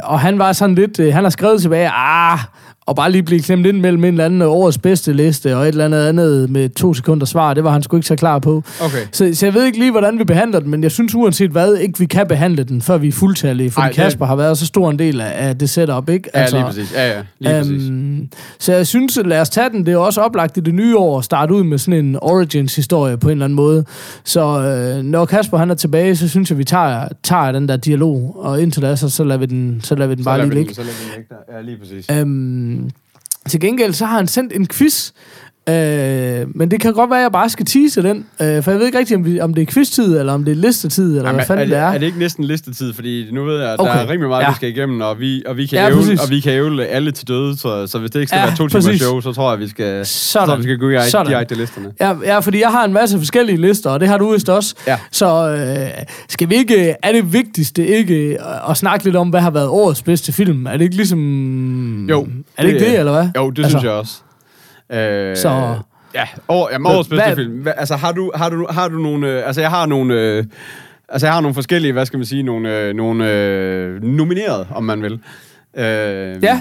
Uh, og han var sådan lidt, uh, han har skrevet tilbage, ah, og bare lige blive klemt ind mellem en eller anden årets bedste liste, og et eller andet andet med to sekunder svar, det var han sgu ikke så klar på. Okay. Så, så jeg ved ikke lige, hvordan vi behandler den, men jeg synes uanset hvad, ikke vi kan behandle den, før vi er fuldtallige, fordi Ej, Kasper har været så stor en del af, af det setup, ikke? Ja, lige præcis. Ja, ja, lige præcis. Øhm, så jeg synes, lad os tage den. Det er også oplagt i det nye år at starte ud med sådan en origins-historie på en eller anden måde. Så øh, når Kasper han er tilbage, så synes jeg, vi tager, tager den der dialog, og indtil da, så, så lader vi den, så lader vi den bare lader lige ligge. Så lader vi den ligge der. Ja, lige præcis. Øhm, til gengæld, så har han sendt en quiz, øh, men det kan godt være, at jeg bare skal tease den, øh, for jeg ved ikke rigtig, om, vi, om det er quiz-tid, eller om det er listetid, eller Jamen, hvad fanden er, det, det er. er det ikke næsten listetid? Fordi nu ved jeg, at okay. Der er rimelig meget, ja. Vi skal igennem, og vi, og vi kan Ja, ævle, og vi kan ævle alle til døde, så, så hvis det ikke skal Ja, være to præcis. show, så tror jeg, vi skal, Sådan. så vi skal gå i Sådan. direkte listerne. Ja, ja, fordi jeg har en masse forskellige lister, og det har du vist også. Ja. Så øh, skal vi ikke, er det vigtigste ikke at snakke lidt om, hvad har været årets bedste film? Er det ikke ligesom... Jo. Er det, ikke det, eller hvad? Jo, det altså, synes jeg også. Øh, Så- Ja, år, jamen, årets bedste Hvad- film. Altså, har du, har du, har du nogle... Øh, altså, jeg har nogle... Øh, altså, jeg har nogle forskellige, hvad skal man sige, nogle, øh, nogle øh, nomineret, om man vil. Øh, Ja,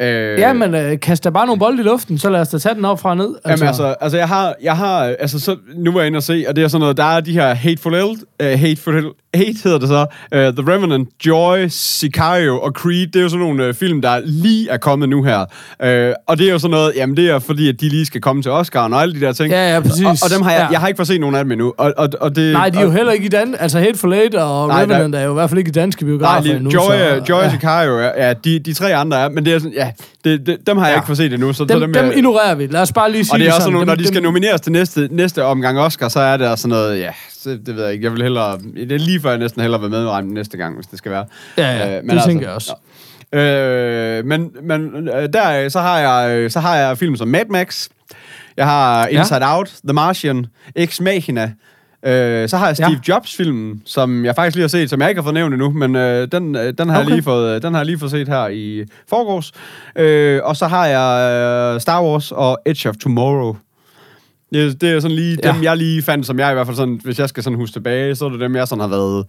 Øh, ja men øh, kast da bare nogle bolde i luften, så lad os da tage den op fra ned. Altså. Jamen altså, altså jeg har, jeg har, altså så, nu var jeg inde og se, og det er sådan noget, der er de her Hateful Eight, uh, Hateful Eight hedder det så, uh, The Revenant, Joy, Sicario og Creed, det er jo sådan nogle uh, film, der lige er kommet nu her. Uh, og det er jo sådan noget, jamen det er fordi, at de lige skal komme til Oscar'en og alle de der ting. Ja, ja, præcis. Og, og dem har jeg, Ja. jeg har ikke fået set nogen af dem endnu. Og, og, og det, Nej, de er jo og, heller ikke i dan... Altså, Hateful Eight og Nej, Revenant er jo i hvert fald ikke i danske Nej, biografer lige, endnu. Joy, så, Joy ja. Sicario, ja, de, de tre andre er, men det er sådan, ja, det, det, dem har jeg Ja. ikke fået set endnu. Så, så Dem, dem, dem jeg- ignorerer vi. Lad os bare lige sige Og det er også sådan. Dem- når de skal dem- nomineres til næste, næste omgang Oscar, så er det sådan noget, ja, det, det ved jeg ikke. Jeg vil hellere, det er lige før jeg næsten hellere vil medregne næste gang, hvis det skal være. Ja, ja, det tænker jeg også. Ja. Øh, men men øh, der, så har jeg, øh, så har jeg film som Mad Max, jeg har Inside Out, The Martian, Ex Machina, Øh, så har jeg Steve Ja. Jobs-filmen, som jeg faktisk lige har set, som jeg ikke har fået nævnt endnu, men øh, den, øh, den, har Okay. jeg lige fået, den har jeg lige fået set her i forgårs. Øh, og så har jeg øh, Star Wars og Edge of Tomorrow. Det, det er sådan lige Ja. dem, jeg lige fandt, som jeg i hvert fald sådan, hvis jeg skal sådan huske tilbage, så er det dem, jeg sådan har været,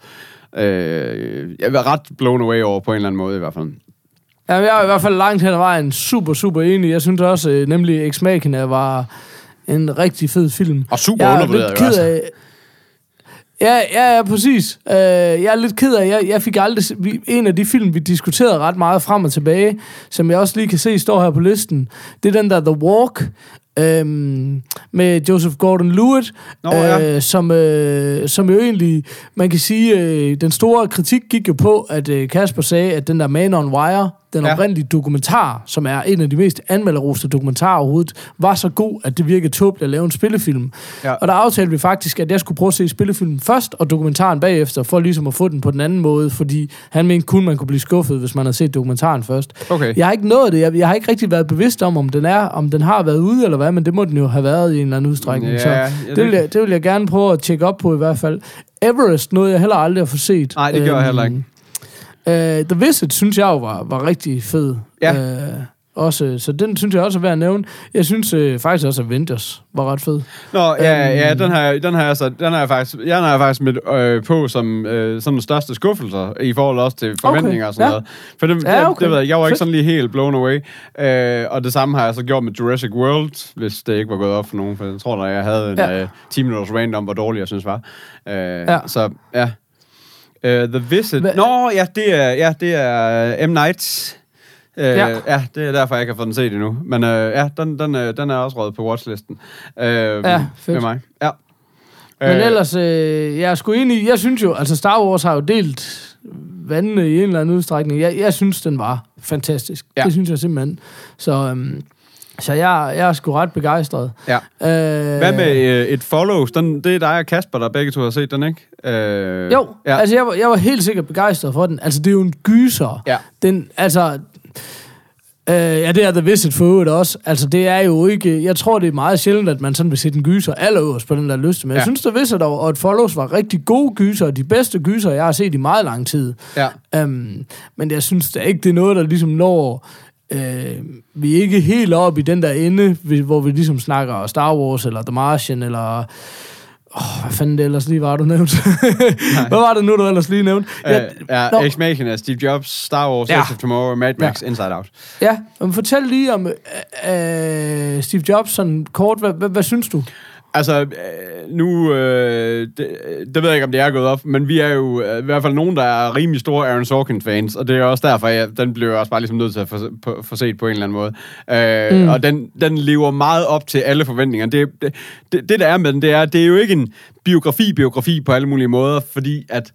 øh, jeg har ret blown away over på en eller anden måde i hvert fald. Ja, jeg er i hvert fald langt hen ad vejen super, super enig. Jeg synes også, øh, nemlig Ex Machina var en rigtig fed film. Og super jeg er undervurderet jo altså. Ja, ja, ja, præcis. Uh, jeg er lidt ked af, jeg, jeg fik aldrig... Vi, en af de film, vi diskuterede ret meget frem og tilbage, som jeg også lige kan se står her på listen, det er den der The Walk, øhm, med Joseph Gordon-Levitt, Nå, ja. øh, som, øh, som jo egentlig, man kan sige, øh, den store kritik gik jo på, at øh, Kasper sagde, at den der Man on Wire, den Ja. oprindelige dokumentar, som er en af de mest anmelderoste dokumentarer overhovedet, var så god, at det virkede tåbeligt at lave en spillefilm. Ja. Og der aftalte vi faktisk, at jeg skulle prøve at se spillefilmen først, og dokumentaren bagefter, for ligesom at få den på den anden måde, fordi han mente kun, man kunne blive skuffet, hvis man havde set dokumentaren først. Okay. Jeg har ikke nået det. Jeg, jeg har ikke rigtig været bevidst om, om den er, om den har været ude eller hvad, men det må den jo have været i en eller anden udstrækning. Ja, så ja, det, vil jeg, det vil jeg gerne prøve at tjekke op på i hvert fald. Everest nåede jeg heller aldrig at få set. Nej, det gjorde jeg heller ikke. Øh, The Visit synes jeg jo var, var rigtig fed. Ja. Øh, også, så den synes jeg også er værd at nævne. Jeg synes øh, faktisk også, at Avengers var ret fed. Nå, ja, Øhm. ja, den har, den har jeg så, den har jeg faktisk, jeg har jeg faktisk med øh, på som øh, sådan den største skuffelser i forhold også til forventninger Okay, og sådan ja. noget. For det, Ja, okay. det ved jeg, jeg var ikke sådan lige helt blown away. Øh, og det samme har jeg så gjort med Jurassic World, hvis det ikke var gået op for nogen, for jeg tror, at jeg havde en Ja. øh, 10 minutters random, hvor dårlig jeg synes var. Øh, ja. Så, ja. Øh, The Visit. Hva- Nå, ja, det er, ja, det er øh, M. Night. Øh, Ja. ja. det er derfor, jeg ikke har fået den set endnu. Men øh, ja, den, den, øh, den er også røget på watchlisten. Øh, Ja, fedt. Med mig. Ja. Men ellers, øh, jeg er sgu enig. Jeg synes jo, altså Star Wars har jo delt vandene i en eller anden udstrækning. Jeg, jeg synes, den var fantastisk. Ja. Det synes jeg simpelthen. Så, øhm, så jeg, jeg er sgu ret begejstret. Ja. Øh, Hvad med øh, et follows? Den, det er dig og Kasper, der begge to har set den, ikke? Øh, Jo, ja. Altså jeg var, jeg var helt sikkert begejstret for den. Altså det er jo en gyser. Ja. Den, altså... Øh, ja, det er The Visit for øvrigt også. Altså, det er jo ikke... Jeg tror, det er meget sjældent, at man sådan vil se den gyser allerøverst på den der liste. Men ja. jeg synes, The Visit og, og et Follows var rigtig gode gyser. De bedste gyser, jeg har set i meget lang tid. Ja. Um, men jeg synes da ikke, det er noget, der ligesom når... Øh, vi er ikke helt oppe i den der ende, hvor vi ligesom snakker Star Wars, eller The Martian, eller... Åh, hvad fanden det ellers lige var, du nævnte? [laughs] hvad var det nu, du ellers lige nævnte? Øh, ja. Ex Machina, Steve Jobs, Star Wars, Ja. ja. Edge of Tomorrow, Mad Max, ja. Inside Out. Ja, men fortæl lige om øh, øh, Steve Jobs, sådan kort. Hvad, hvad, hvad synes du? Altså, øh, nu, øh, det, det ved jeg ikke, om det er gået op, men vi er jo øh, i hvert fald nogen, der er rimelig store Aaron Sorkin-fans, og det er også derfor, jeg, den blev jeg også bare ligesom nødt til at få, på, få set på en eller anden måde. Øh, mm. Og den, den lever meget op til alle forventninger. Det, det, det, det, der er med den, det er, det er jo ikke en biografi-biografi på alle mulige måder, fordi at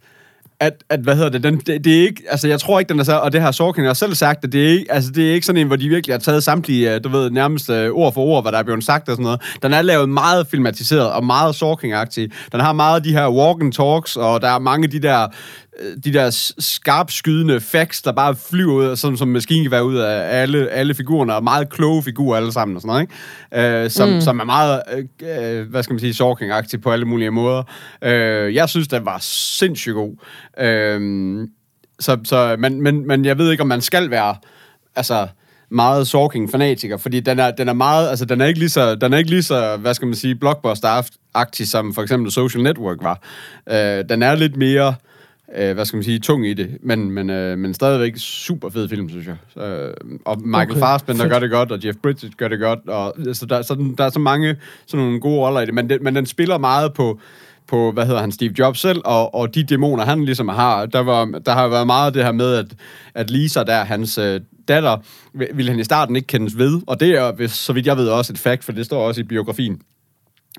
at, at, hvad hedder det, den, det, det er ikke, altså jeg tror ikke, den er så, og det har Sorkin også selv sagt, at det er ikke, altså det er ikke sådan en, hvor de virkelig har taget samtlige, øh, du ved, nærmest øh, ord for ord, hvad der er blevet sagt og sådan noget. Den er lavet meget filmatiseret og meget Sorkin-agtig. Den har meget af de her walk and talks, og der er mange af de der, de der skarpskydende facts, der bare flyver ud, som, som maskingevær ud af alle, alle figurerne, og meget kloge figurer alle sammen og sådan noget, ikke? Øh, som, mm. som er meget, øh, øh, hvad skal man sige, Sorkin-agtig på alle mulige måder. Øh, jeg synes, den var sindssygt god. Øh, så, så, men, men, men jeg ved ikke, om man skal være altså, meget Sorking-fanatiker, fordi den er, den er meget, altså den er ikke lige så, den er ikke lige så, hvad skal man sige, blockbuster-agtig, som for eksempel Social Network var. Øh, den er lidt mere, øh, hvad skal man sige, tung i det, men, men, øh, men stadigvæk super fed film, synes jeg. Øh, og Michael Okay, Fassbender gør det godt, og Jeff Bridges gør det godt, og så der, så, der er så mange sådan nogle gode roller i det, men, det, men den spiller meget på, på, hvad hedder han, Steve Jobs selv, og, og de dæmoner, han ligesom har. Der, var, der har været meget af det her med, at, at Lisa, der hans øh, datter, vil- ville han i starten ikke kendes ved, og det er, så vidt jeg ved, også et fact, for det står også i biografien.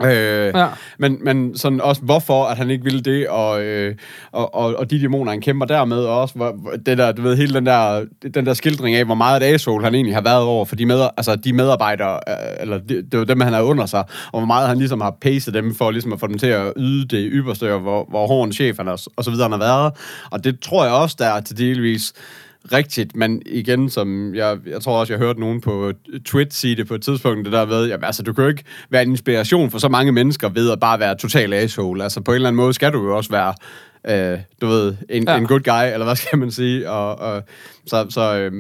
Øh, Ja. men, men sådan også, hvorfor at han ikke ville det, og, øh, og, og, og de dæmoner, han kæmper dermed, og også hvor, det der, du ved, hele den der, den der skildring af, hvor meget et asshole han egentlig har været over for de, med, altså de medarbejdere, øh, eller det, det var dem, han har under sig, og hvor meget han ligesom har pacet dem for ligesom at få dem til at yde det ypperste, og hvor, hvor hård en chef han er, og så videre han har været. Og det tror jeg også, der er til delvis rigtigt, men igen, som jeg, jeg tror også, jeg hørte nogen på Twitch sige det på et tidspunkt, det der ved, jamen, altså, du kan jo ikke være en inspiration for så mange mennesker ved at bare være total asshole. Altså, på en eller anden måde skal du jo også være, øh, du ved, en, Ja. en good guy, eller hvad skal man sige, og, og så, så øh,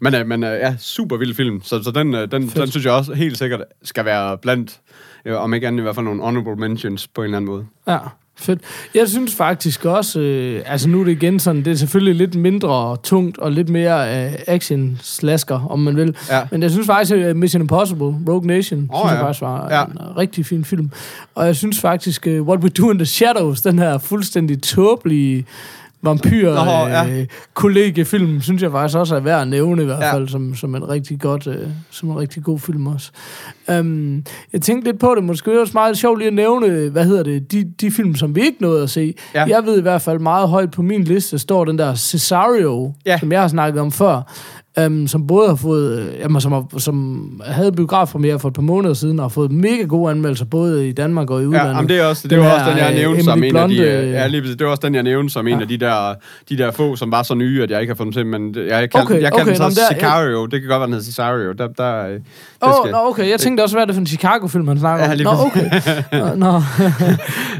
men, øh, men øh, ja, super vild film, så, så den, øh, den, den synes jeg også helt sikkert skal være blandt, øh, om ikke andet i hvert fald nogle honorable mentions på en eller anden måde. Ja, fedt. Jeg synes faktisk også, øh, altså nu er det igen sådan, det er selvfølgelig lidt mindre tungt og lidt mere øh, action-slasker, om man vil. Ja. Men jeg synes faktisk, at Mission Impossible, Rogue Nation, Åh, synes jeg ja. faktisk var Ja. en øh, rigtig fin film. Og jeg synes faktisk, uh, What We Do in the Shadows, den her fuldstændig tåbelige vampyr Nå, ja. øh, kollegefilm, synes jeg faktisk også er værd at nævne i hvert Ja. fald, som, som en rigtig godt, øh, som en rigtig god film også. Um, jeg tænkte lidt på det, måske også meget sjovt lige at nævne, hvad hedder det, de, de film, som vi ikke nåede at se. Ja. Jeg ved i hvert fald meget højt på min liste, står den der Cesario, Ja. som jeg har snakket om før, um, som både har fået, øh, jamen, som, har, som havde biografpremiere for et par måneder siden, og har fået mega gode anmeldelser, både i Danmark og i Ja, udlandet. jamen, det er også, det Den var her, også den, jeg øh, nævnte som en af de... Øh, øh, Ja, lige. Det var også den, jeg nævnte som en Ja. af de der, de der få, som var så nye, at jeg ikke har fundet til, men jeg kaldte, Okay, jeg kaldte okay, den nå, så der- Sicario. Det kan godt være, den hedder Sicario. Der, der, øh, det Åh, skal- oh, okay. Jeg tænkte også, hvad er det for en Chicago-film, han snakker Ja, om. lige Nå, okay. Nå, nå.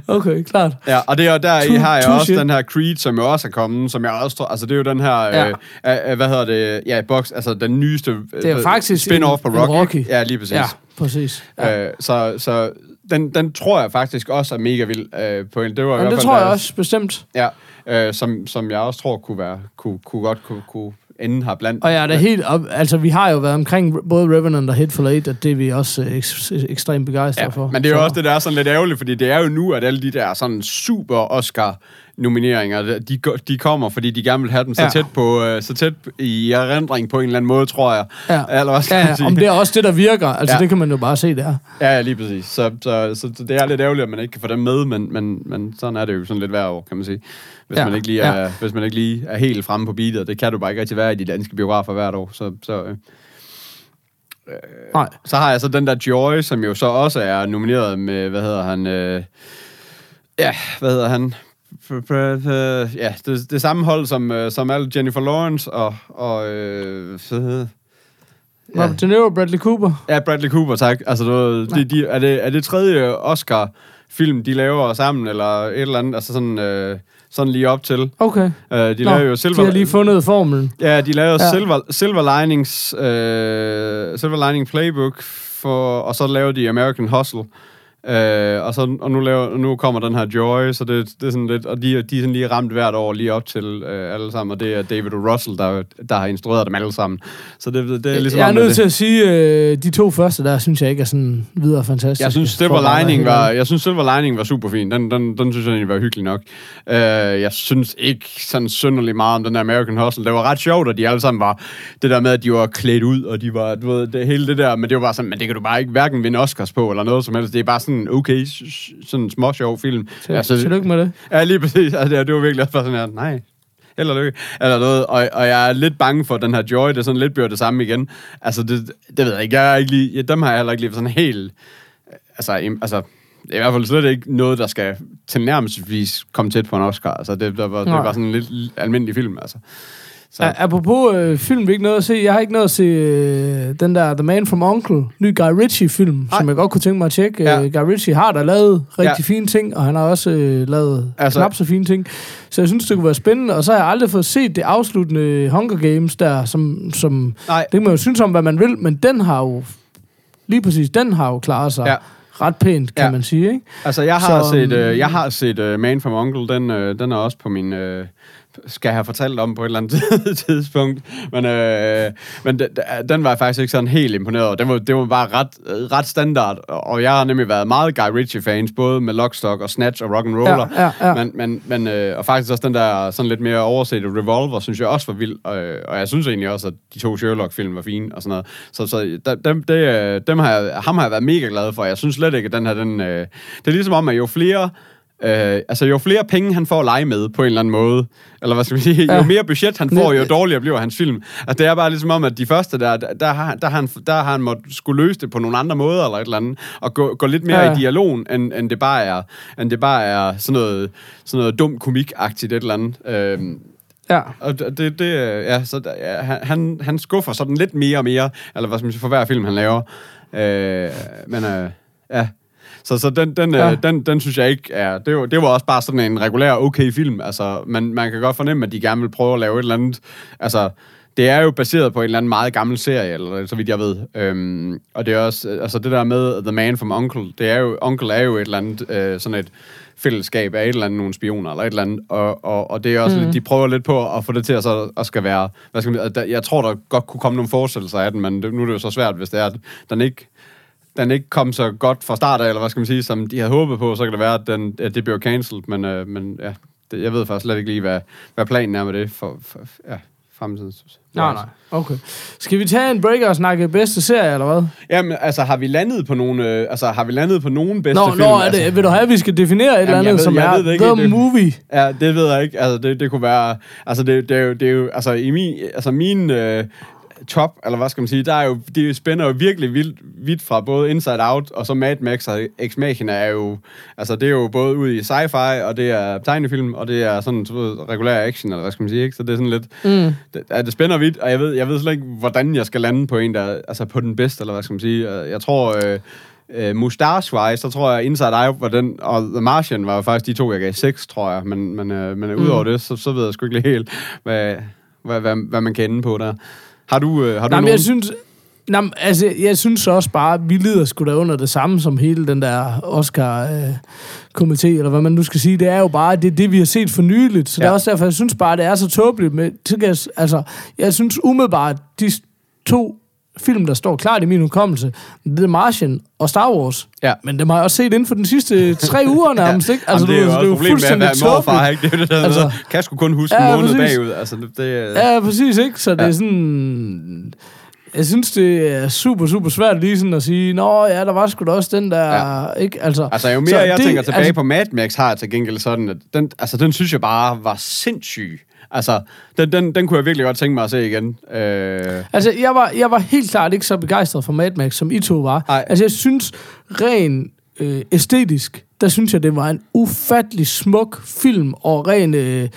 [laughs] okay, klart. Ja, og det er, der i har jeg også shit. den her Creed, som jo også er kommet, som jeg også tror, altså det er jo den her, Ja. øh, øh, hvad hedder det, ja, box, altså den nyeste øh, Det er faktisk spin-off på Rocky. Rocky. Ja, lige præcis. Ja, præcis. Ja. Øh, så så den, den tror jeg faktisk også er mega vild øh, på en. Det var i Jamen, hvert det fald, tror jeg da- også, bestemt. Ja, øh, som, som jeg også tror kunne være, kunne, kunne godt kunne, kunne ende her blandt. Og jeg er da helt op, altså vi har jo været omkring både Revenant og Hateful Eight, og det er vi også øh, eks, ekstremt begejstrede Ja, for. men det er jo Så- også det, der er sådan lidt ærgerligt, fordi det er jo nu, at alle de der sådan super Oscar nomineringer, de, de kommer, fordi de gerne vil have dem så Ja. tæt på, øh, så tæt i erindring på en eller anden måde, tror jeg. Ja, Eller skal ja, ja sige? om det er også det, der virker. Altså Ja. det kan man jo bare se der. Ja, lige præcis. Så, så, så, så det er lidt ærgerligt, at man ikke kan få dem med, men, men, men sådan er det jo sådan lidt hver år, kan man sige. Hvis, Ja, man ikke lige er, ja. hvis man ikke lige er helt fremme på beatet, det kan du bare ikke rigtig være i de danske biografer hvert år. Så, så, øh, Nej. så har jeg så den der Joy, som jo så også er nomineret med, hvad hedder han, øh, ja, hvad hedder han? F- f- f- Ja, det, det samme hold som, øh, som alle Jennifer Lawrence og, og øh, hedder Ja. Robert De Niro, Bradley Cooper. Ja, Bradley Cooper, tak. Altså, du, de, de, er, det, er det tredje Oscar-film, de laver sammen, eller et eller andet, altså sådan, øh, sådan lige op til? Okay. Uh, de Nå, laver jo Silver... de har lige fundet formelen. Ja, de lavede Ja. ja. Silver, Silver Linings, øh, Silver Lining Playbook, for, og så lavede de American Hustle. Øh, og, så, og nu, laver, nu kommer den her Joy, så det, det er sådan lidt, og de, de er sådan lige ramt hvert år lige op til øh, alle sammen, og det er David O. Russell, der, der har instrueret dem alle sammen. Så det, det er ligesom jeg er nødt det, til at sige, øh, de to første der, synes jeg ikke er sådan videre fantastiske. Jeg synes, Silver Lining var, jeg synes, Silver Lining var super fin. Den, den, den synes jeg egentlig var hyggelig nok. Uh, jeg synes ikke sådan synderligt meget om den der American Hustle. Det var ret sjovt, at de alle sammen var det der med, at de var klædt ud, og de var, du ved, det, hele det der, men det var bare sådan, men det kan du bare ikke hverken vinde Oscars på, eller noget som helst. Det er bare sådan, okay, s- s- sådan små sjov film. Til- Tillykke med det. Ja, lige præcis. Altså, det, var virkelig også bare sådan her, nej, held og lykke. Eller noget. Og, og jeg er lidt bange for, at den her Joy, det sådan lidt bliver det samme igen. Altså, det, det ved jeg ikke. Jeg er ikke lige, ja, dem har jeg heller ikke lige sådan helt... Altså, im, altså, er i hvert fald slet ikke noget, der skal tilnærmelsesvis komme tæt på en Oscar. Altså, det, der var, det var sådan en lidt almindelig film, altså. Så, Ja. Apropos øh, film, vi ikke noget at se. Jeg har ikke noget at se øh, den der The Man from Uncle, ny Guy Ritchie-film, som jeg godt kunne tænke mig at tjekke. Ja. Ja. Guy Ritchie har da lavet rigtig Ja. fine ting, og han har også øh, lavet Altså- knap så fine ting. Så jeg synes, det kunne være spændende. Og så har jeg aldrig fået set det afsluttende Hunger Games der, som, som Nej. det kan man jo synes om, hvad man vil, men den har jo, lige præcis, den har jo klaret sig Ja. ret pænt, kan Ja. man sige, ikke? Altså, jeg har Så, set, øh, øhm, jeg har set uh, Man from Uncle. Den, øh, den er også på min... Øh, skal jeg have fortalt om på et eller andet [laughs] tidspunkt. Men, øh, men den, var jeg faktisk ikke sådan helt imponeret over. Den var, det var bare ret, ret standard. Og jeg har nemlig været meget Guy Ritchie-fans, både med Lockstock og Snatch og Rock'n'Roller. Ja, ja, ja. Men, men, men, øh, og faktisk også den der sådan lidt mere oversete Revolver, synes jeg også var vild. Og, og jeg synes egentlig også, at de to Sherlock-film var fine og sådan noget. Så, så dem, det, øh, dem har jeg, ham har jeg været mega glad for. Jeg synes slet ikke, at den her, den, øh, det er ligesom om, at jo flere Øh, altså, jo flere penge han får at lege med på en eller anden måde, eller hvad skal man sige, Ja. jo mere budget han får, jo dårligere bliver hans film. Altså, det er bare ligesom om, at de første der, der, der, har, der, har, han, der har han måttet skulle løse det på nogle andre måder, eller et eller andet, og gå, gå lidt mere Ja. i dialogen, end, end, det bare er, end det bare er sådan noget, sådan noget dum komik-agtigt et eller andet. Øhm, Ja. og det, det øh, ja, så ja, han- han, han skuffer sådan lidt mere og mere, eller hvad skal man sige, for hver film, han laver. Øh, men øh, ja, så, så den, den, ja. Ja. øh, den, den synes jeg ikke er... Det var, det var også bare sådan en regulær okay film. Altså, man, man kan godt fornemme, at de gerne vil prøve at lave et eller andet... Altså, det er jo baseret på en eller anden meget gammel serie, eller så vidt jeg ved. Øhm, og det er også... øh, Altså, det der med The Man from Uncle, det er jo... Uncle er jo et eller andet... Øh, sådan et fællesskab af et eller andet, nogle spioner eller et eller andet, og, og, og det er også, mm. lidt, de prøver lidt på at få det til at, så, at skal være, hvad skal man, at der, jeg tror, der godt kunne komme nogle forestillelser af den, men det, nu er det jo så svært, hvis det er, at den ikke, den ikke kom så godt fra start af, eller hvad skal man sige, som de havde håbet på, så kan det være, at, den, at det bliver cancelled, men, øh, men ja, det, jeg ved faktisk slet ikke lige, hvad, hvad planen er med det for, for ja, fremtiden. Nej, nej. Okay. Skal vi tage en breaker og snakke bedste serie, eller hvad? Jamen, altså, har vi landet på nogle, øh, altså, har vi landet på nogen bedste Nå, film? nå er det, altså, vil du have, at vi skal definere et eller Jamen, jeg andet, ved- som er ikke, The det- Movie? Ja, det ved jeg ikke. Altså, det, det kunne være... Altså, det, det, er jo, det er jo... Altså, i min... Altså, min... Øh, top, eller hvad skal man sige, der er jo, det spænder jo virkelig vildt, vidt fra både Inside Out og så Mad Max og Ex Machina er jo, altså det er jo både ude i sci-fi, og det er tegnefilm, og det er sådan, du ved, regulær action, eller hvad skal man sige, ikke? Så det er sådan lidt, mm. det, det spænder vidt, og jeg ved, jeg ved slet ikke, hvordan jeg skal lande på en, der, altså på den bedste, eller hvad skal man sige. Øh, Jeg tror, øh, øh, mustache-wise, så tror jeg, Inside Out var den, og The Martian var jo faktisk de to, jeg gav seks, tror jeg, men, men, øh, men mm. udover det, så, så ved jeg sgu ikke helt, hvad, hvad, hvad, hvad man kan ende på der. Har du, øh, har du Nej, men nogen? jeg synes... Nej, men altså, jeg synes også bare, at vi lider sgu da under det samme som hele den der Oscar-komité, eller hvad man nu skal sige. Det er jo bare, det er det, vi har set for nyligt. Så ja. det er også derfor, jeg synes bare, det er så tåbeligt. Med, så kan jeg, altså, jeg synes umiddelbart, de to film, der står klart i min hukommelse, The Martian og Star Wars. Ja. Men dem har jeg også set inden for de sidste tre [laughs] uger nærmest, ikke? Altså, Jamen, det er jo også problemet med at være morfar, ikke? Det er jo det, der Altså- kan jeg sgu kun huske Ja, en måned præcis. bagud. Altså, det, det, Ja, præcis, ikke? Så det Ja. er sådan... Jeg synes, det er super, super svært lige sådan at sige, Nå ja, der var sgu da også den der, ja. ikke? Altså, Altså, jo mere så jeg det- tænker tilbage altså, på Mad Max, har jeg til gengæld sådan, at den, altså, den synes jeg bare var sindssyg. Altså, den, den, den kunne jeg virkelig godt tænke mig at se igen. Øh, Altså, jeg var, jeg var helt klart ikke så begejstret for Mad Max, som I to var. Ej. Altså, jeg synes, ren øh, æstetisk, der synes jeg, det var en ufattelig smuk film, og ren øh,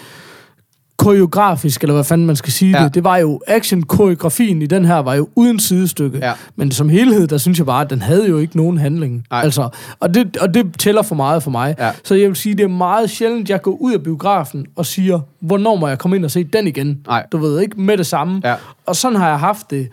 koreografisk, eller hvad fanden man skal sige ja. Det. Det var jo, action-koreografien i den her var jo uden sidestykke. Ja. Men som helhed, der synes jeg bare, at den havde jo ikke nogen handling. Altså, og, det, og det tæller for meget for mig. Ja. Så jeg vil sige, det er meget sjældent, jeg går ud af biografen og siger, hvornår må jeg komme ind og se den igen? Nej. Du ved ikke, med det samme. Ja. Og sådan har jeg haft det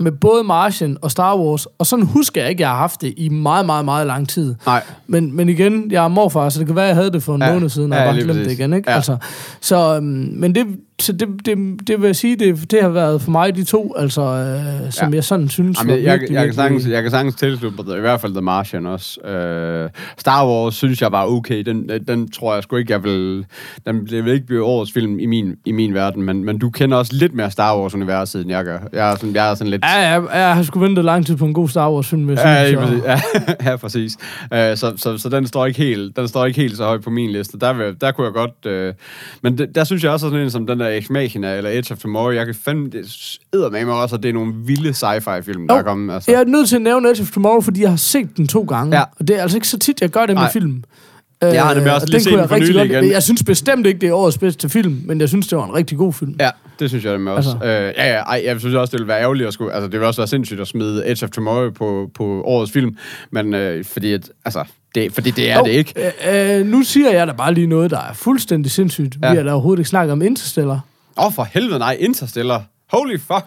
med både Martian og Star Wars, og sådan husker jeg ikke, jeg har haft det i meget, meget, meget lang tid. nej. Men, men igen, jeg er morfar, så det kan være, jeg havde det for en Ja. måned siden, og Ja, jeg bare lige glemt det igen, ikke? Ja. Altså, så, øhm, men det, så det, det, det vil jeg sige, det, det har været for mig de to, altså, øh, som Ja. jeg sådan synes Jamen, var jeg, jeg, virkelig, jeg, kan sagtens, jeg kan sagtens tilslutte mig, i hvert fald The Martian også. Øh, Star Wars synes jeg var okay. Den, den tror jeg sgu ikke, jeg vil... Den det vil ikke blive årets film i min, i min verden, men, men du kender også lidt mere Star Wars-universet, end jeg gør. Jeg er sådan, jeg er sådan lidt... Ja, jeg, jeg har sgu ventet lang tid på en god Star Wars-film, hvis Ja, jeg præcis. Ja, [laughs] ja, præcis. Uh, så, så, så den står ikke helt, den står ikke helt så højt på min liste. Der, vil, der kunne jeg godt... Uh, men det, der synes jeg også, sådan en som den der Ex Machina eller Edge of Tomorrow, jeg kan fandme... Det æder med mig også, at det er nogle vilde sci-fi film, der er kommet. Altså. Jeg er nødt til at nævne Edge of Tomorrow, fordi jeg har set den to gange. Ja. Og det er altså ikke så tit, jeg gør det med Nej. film. Jeg har nemlig Øh, også og lige set den for nylig igen. Jeg synes bestemt ikke, det er årets bedste film, men jeg synes, det var en rigtig god film. Ja, det synes jeg nemlig også. Altså. Øh, ja, ja, ej, jeg synes også, det ville være ærgerligt at skulle... Altså, det ville også være sindssygt at smide Edge of Tomorrow på, på årets film, men øh, fordi, at, altså, det, fordi det er Jo, det ikke. Øh, øh, nu siger jeg da bare lige noget, der er fuldstændig sindssygt. Ja. Ja. Vi har da overhovedet ikke snakket om Interstellar. Åh, oh, for helvede, nej, Interstellar. Holy fuck.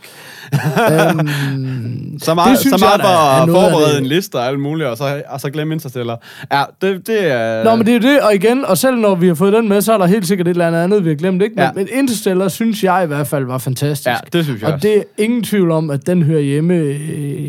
øhm, [laughs] Så meget, så meget jeg for at forberede en liste og alt muligt, og så, og så glemme Interstellar. Ja, det, det er... Nå, men det er det, og igen, og selv når vi har fået den med, så er der helt sikkert et eller andet andet, vi har glemt, ikke? Men, Ja. men Interstellar synes jeg i hvert fald var fantastisk. Ja, det synes jeg Og også. det er ingen tvivl om, at den hører hjemme øh,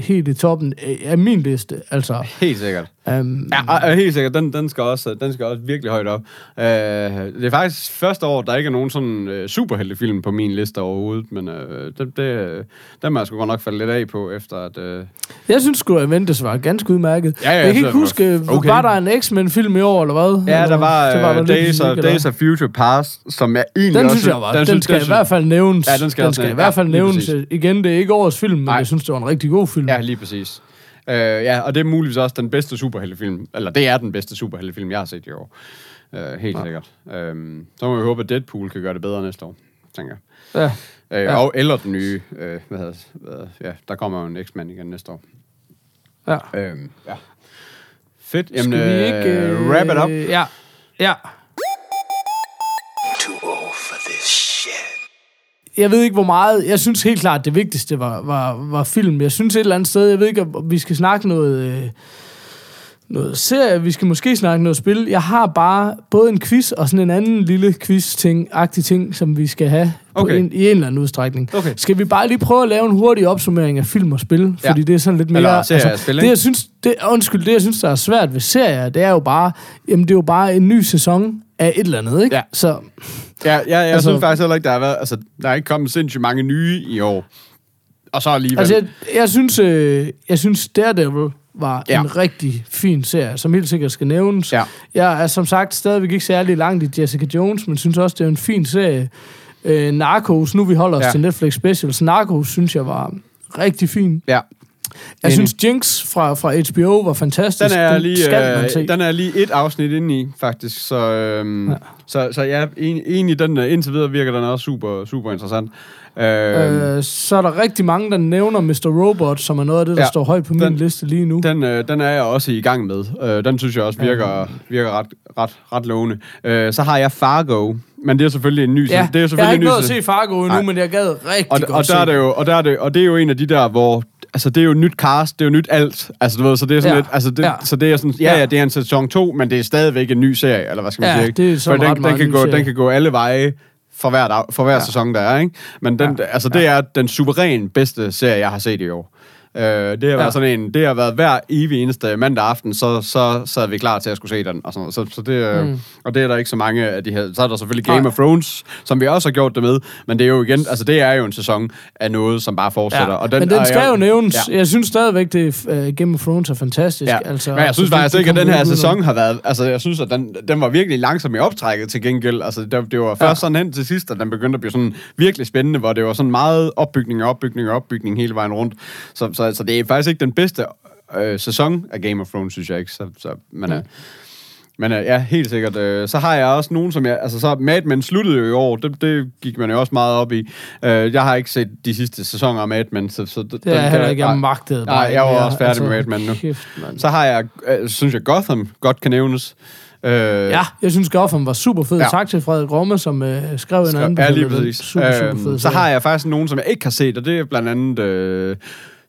helt i toppen øh, af min liste. Altså, Helt sikkert. Øhm, Ja, helt sikkert. Den, den, skal også, den skal også virkelig højt op. Uh, det er faktisk første år, der ikke er nogen sådan uh, superheltefilm på min liste overhovedet, men uh, det, det, den må jeg sgu godt nok falde lidt af på, efter at... Uh, jeg synes sgu, at Aventus var ganske udmærket. Ja, ja, jeg kan ikke var huske, okay. var der en X-Men-film i år, eller hvad? ja, eller, der var uh, lidt Days, of, Days of Future Past, som jeg egentlig Den også... synes jeg var. Den, den synes- skal i synes- hvert fald nævnes. Ja, den skal den skal i hvert fald Ja, nævnes. Igen, det er ikke årets film, men Nej. jeg synes, det var en rigtig god film. Ja, lige præcis. Uh, ja, og det er muligvis også den bedste superheltefilm, eller det er den bedste superheltefilm, jeg har set i år. Uh, helt ja. sikkert. Um, så må vi håbe, at Deadpool kan gøre det bedre næste år, tænker jeg. Ja. Øh, Ja. Og eller den nye, øh, hvad hedder hvad, ja, der kommer jo en X-Man igen næste år. ja. Øhm, ja. Fedt. Jamen, Skal vi ikke... øh, wrap it up. Ja. Ja. Jeg ved ikke, hvor meget... Jeg synes helt klart, det vigtigste var, var, var film. Jeg synes et eller andet sted... Jeg ved ikke, om vi skal snakke noget... Øh, noget serie, vi skal måske snakke noget spil. Jeg har bare både en quiz og sådan en anden lille quiz-ting, agtig ting, som vi skal have Okay. en, i en eller anden udstrækning. Okay. Skal vi bare lige prøve at lave en hurtig opsummering af film og spil? Ja. Fordi det er sådan lidt mere... Eller serie og spil, det, jeg synes, det, undskyld, det jeg synes, der er svært ved serier, det er jo bare, jamen det er jo bare en ny sæson af et eller andet, ikke? Ja. Så Ja, ja jeg Altså- synes faktisk heller ikke, der har været... Altså, der er ikke kommet sindssygt mange nye i år. Og så alligevel... Altså, jeg, jeg synes, øh, jeg synes Daredevil var ja. Ja. en rigtig fin serie, som helt sikkert skal nævnes. Ja. Jeg er som sagt stadigvæk ikke særlig langt i Jessica Jones, men synes også, det er en fin serie. Øh, Narcos, nu vi holder os ja. Ja. til Netflix Specials, Narcos synes jeg var rigtig fin. ja. Jeg synes Jinx fra, fra HBO var fantastisk. Den er, lige, skal man se. øh, den er lige et afsnit inde i, faktisk. Så, øhm, Ja. ja. så, så ja, en- egentlig den, øh, indtil videre virker den også super, super interessant. Øh, Øh, så er der rigtig mange, der nævner Mr. Robot, som er noget af det, der ja, Ja, står højt på min den- liste lige nu. den, øh, den er jeg også i gang med. Øh, den synes jeg også virker, virker ret, ret, ret lovende. Øh, så har jeg Fargo, men det er selvfølgelig en ny... ja, det er jo jeg har selvfølgelig ikke nået at se Fargo endnu, Nej. men jeg gad rigtig og, godt og, se der er den. det jo, og, der er det, og det er jo en af de der, hvor... Altså, det er jo nyt cast, det er jo nyt alt. Altså, du ved, så det er sådan Ja. ja. lidt... Altså, det, Ja. ja. Så det er sådan... Ja, Ja. ja, det er en sæson 2, men det er stadigvæk en ny serie, eller hvad skal man Ja, sige? ikke? det er så den, meget den, kan gå, serie. den kan gå alle veje for hver, dag, for hver ja. sæson, der er, ikke? Men den, Ja. ja. altså, det er den suveræn bedste serie, jeg har set i år. Øh, det har Ja. været sådan en, det har været hver evig eneste mandag aften, så, så, er vi klar til at skulle se den. Og, sådan noget. Så, så det, mm. Og det er der ikke så mange af de her. Så er der selvfølgelig Game Nej. of Thrones, som vi også har gjort det med. Men det er jo igen, altså det er jo en sæson af noget, som bare fortsætter. Ja, og den, men den skal jeg- jo nævnes. Ja. Jeg synes stadigvæk, det uh, Game of Thrones er fantastisk. Ja. Altså, men jeg synes faktisk ikke, at den her sæson har været... Altså, jeg synes, at den, den var virkelig langsom i optrækket til gengæld. Altså, det, det var først ja. sådan hen til sidst, at den begyndte at blive sådan virkelig spændende, hvor det var sådan meget opbygning og opbygning og opbygning hele vejen rundt. Så, så, så det er faktisk ikke den bedste øh, sæson af Game of Thrones, synes jeg ikke. Så, så, men, mm. Men øh, ja, helt sikkert. Øh, så har jeg også nogen, som jeg... Altså, så Mad Men sluttede jo i år. Det, det gik man jo også meget op i. Øh, jeg har ikke set de sidste sæsoner af Mad Men, så, så Det er jeg heller ikke, jeg magtede. Nej, jeg var også færdig med Mad Men nu. Kæft. Så har jeg, øh, synes jeg, Gotham godt kan nævnes. Øh, Ja, jeg synes Gotham var super fed. Ja. Tak til Frederik Romme, som øh, skrev en anden. Ja, lige præcis. Super, super fed. Øhm, så har jeg faktisk nogen, som jeg ikke har set, og det er blandt andet øh,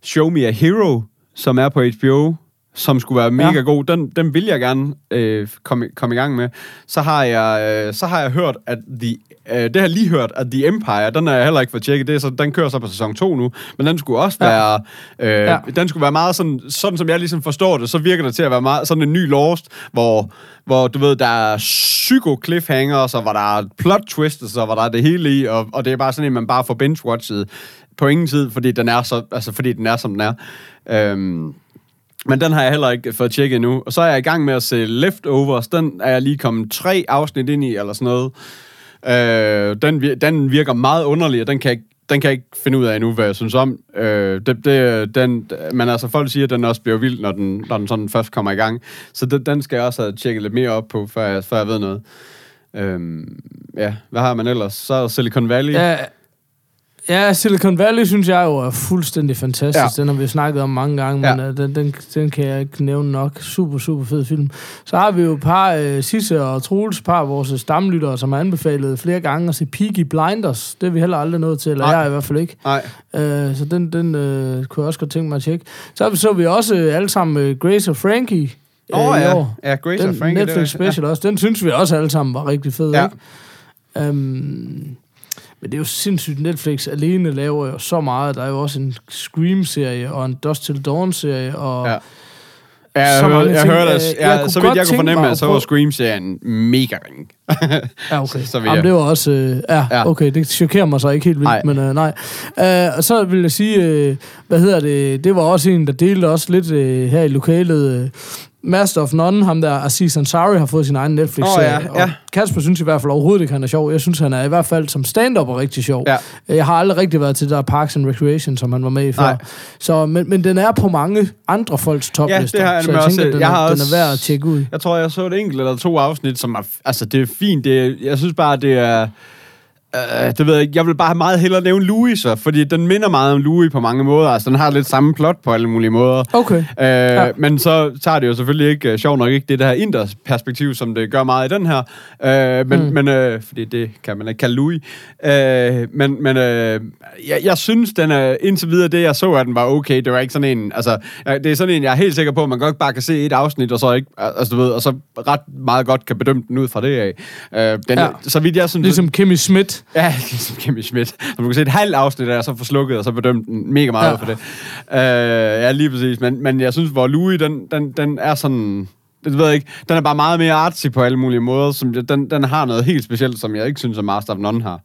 Show Me a Hero, som er på HBO, som skulle være mega Ja. ja. god. Den, den vil jeg gerne øh, komme, komme i gang med. Så har jeg, øh, så har jeg hørt, at The, øh, det har jeg lige hørt, at The Empire, den har jeg heller ikke fået tjekket, det er så, den kører så på sæson 2 nu, men den skulle også Ja. være, øh, Ja. ja. den skulle være meget sådan, sådan som jeg ligesom forstår det, så virker det til at være meget sådan en ny Lost, hvor, hvor du ved, der er psyko cliffhanger, så var der er plot twists, så var der er det hele i, og, og det er bare sådan en, man bare får binge-watchet på ingen tid, fordi den er, så, altså, fordi den er som den er. Øhm, men den har jeg heller ikke fået tjekket endnu. Og så er jeg i gang med at se Leftovers. Den er jeg lige kommet tre afsnit ind i, eller sådan noget. Øh, den, den virker meget underlig, og den kan jeg, den kan jeg ikke finde ud af endnu, hvad jeg synes om. Øh, det, det, den, men altså, folk siger, at den også bliver vild, når den, når den sådan først kommer i gang. Så den, den skal jeg også have tjekket lidt mere op på, før jeg, før jeg ved noget. Øhm, ja, hvad har man ellers? Så er Silicon Valley. Ja, ja, Silicon Valley synes jeg jo er fuldstændig fantastisk. Ja. Ja. Den har vi snakket om mange gange, men Ja. ja. den, den, den kan jeg ikke nævne nok. Super, super fed film. Så har vi jo et par, øh, Sisse og Troels, par af vores stamlyttere, som har anbefalet flere gange at se Peaky Blinders. Det er vi heller aldrig nået til, eller Nej. jeg i hvert fald ikke. Nej. Øh, så den, den øh, kunne jeg også godt tænke mig at tjekke. Så så vi også øh, alle sammen øh, Grace og Frankie øh, Åh, i ja. år. Ja, Grace den og Frankie. det Netflix rigtigt. special også. Den synes vi også alle sammen var rigtig fed, Ja. ikke? Um, men det er jo sindssygt, Netflix alene laver jo så meget. Der er jo også en Scream-serie, og en Dust Till Dawn-serie, og... Ja. Ja. Jeg, Så hørte, jeg ting. hørte, Øh, at, jeg ja, så vidt jeg kunne fornemme, at så var Scream-serien mega ring. Ja, okay. [laughs] Så- så Jamen, jeg- det var også... Øh, ja, Ja. okay, det chokerer mig så ikke helt vildt, Nej. men øh, nej. Øh, og så vil jeg sige, øh, hvad hedder det, det var også en, der delte også lidt øh, her i lokalet. Øh, Master of None, ham der Aziz Ansari, har fået sin egen Netflix-serie. Åh, ja, og ja. Kasper synes i hvert fald overhovedet ikke, han er sjov. Jeg synes, han er i hvert fald som stand-up er rigtig sjov. Ja. Jeg har aldrig rigtig været til der Parks and Recreation, som han var med i før. Nej. Så, men, men den er på mange andre folks toplister. det har jeg så jeg også tænker, set. den, Jeg er, har den er også- værd at tjekke ud. Jeg tror, jeg så et enkelt eller to afsnit, som er... Altså, det er fint. Det er, jeg synes bare, det er... Øh, det ved jeg ikke. Jeg vil bare meget hellere nævne Louis, så, fordi den minder meget om Louis på mange måder. Altså, den har lidt samme plot på alle mulige måder. Okay. Øh, Ja. Men så tager det jo selvfølgelig ikke, uh, sjovt nok ikke, det der inders perspektiv, som det gør meget i den her. Øh, men, Mm. men øh, fordi det kan man ikke kalde Louis. Øh, men men øh, jeg, jeg synes, den er indtil videre det, jeg så, at den var okay. Det var ikke sådan en, altså, det er sådan en, jeg er helt sikker på, at man godt bare kan se et afsnit, og så ikke, altså du ved, og så ret meget godt kan bedømme den ud fra det af. Øh, den, Ja. ja. Så vidt jeg synes... Ligesom Kimmy Schmidt. Ja, [laughs] ligesom Kimmy Schmidt. Som du kan se et halvt afsnit af, og så få slukket, og så bedømt den mega meget Ja. for det. Uh, ja, lige præcis. Men, men jeg synes, hvor Louis, den, den, den er sådan... Det ved jeg ikke. Den er bare meget mere artsy på alle mulige måder. Som, den, den har noget helt specielt, som jeg ikke synes, at Master of None har.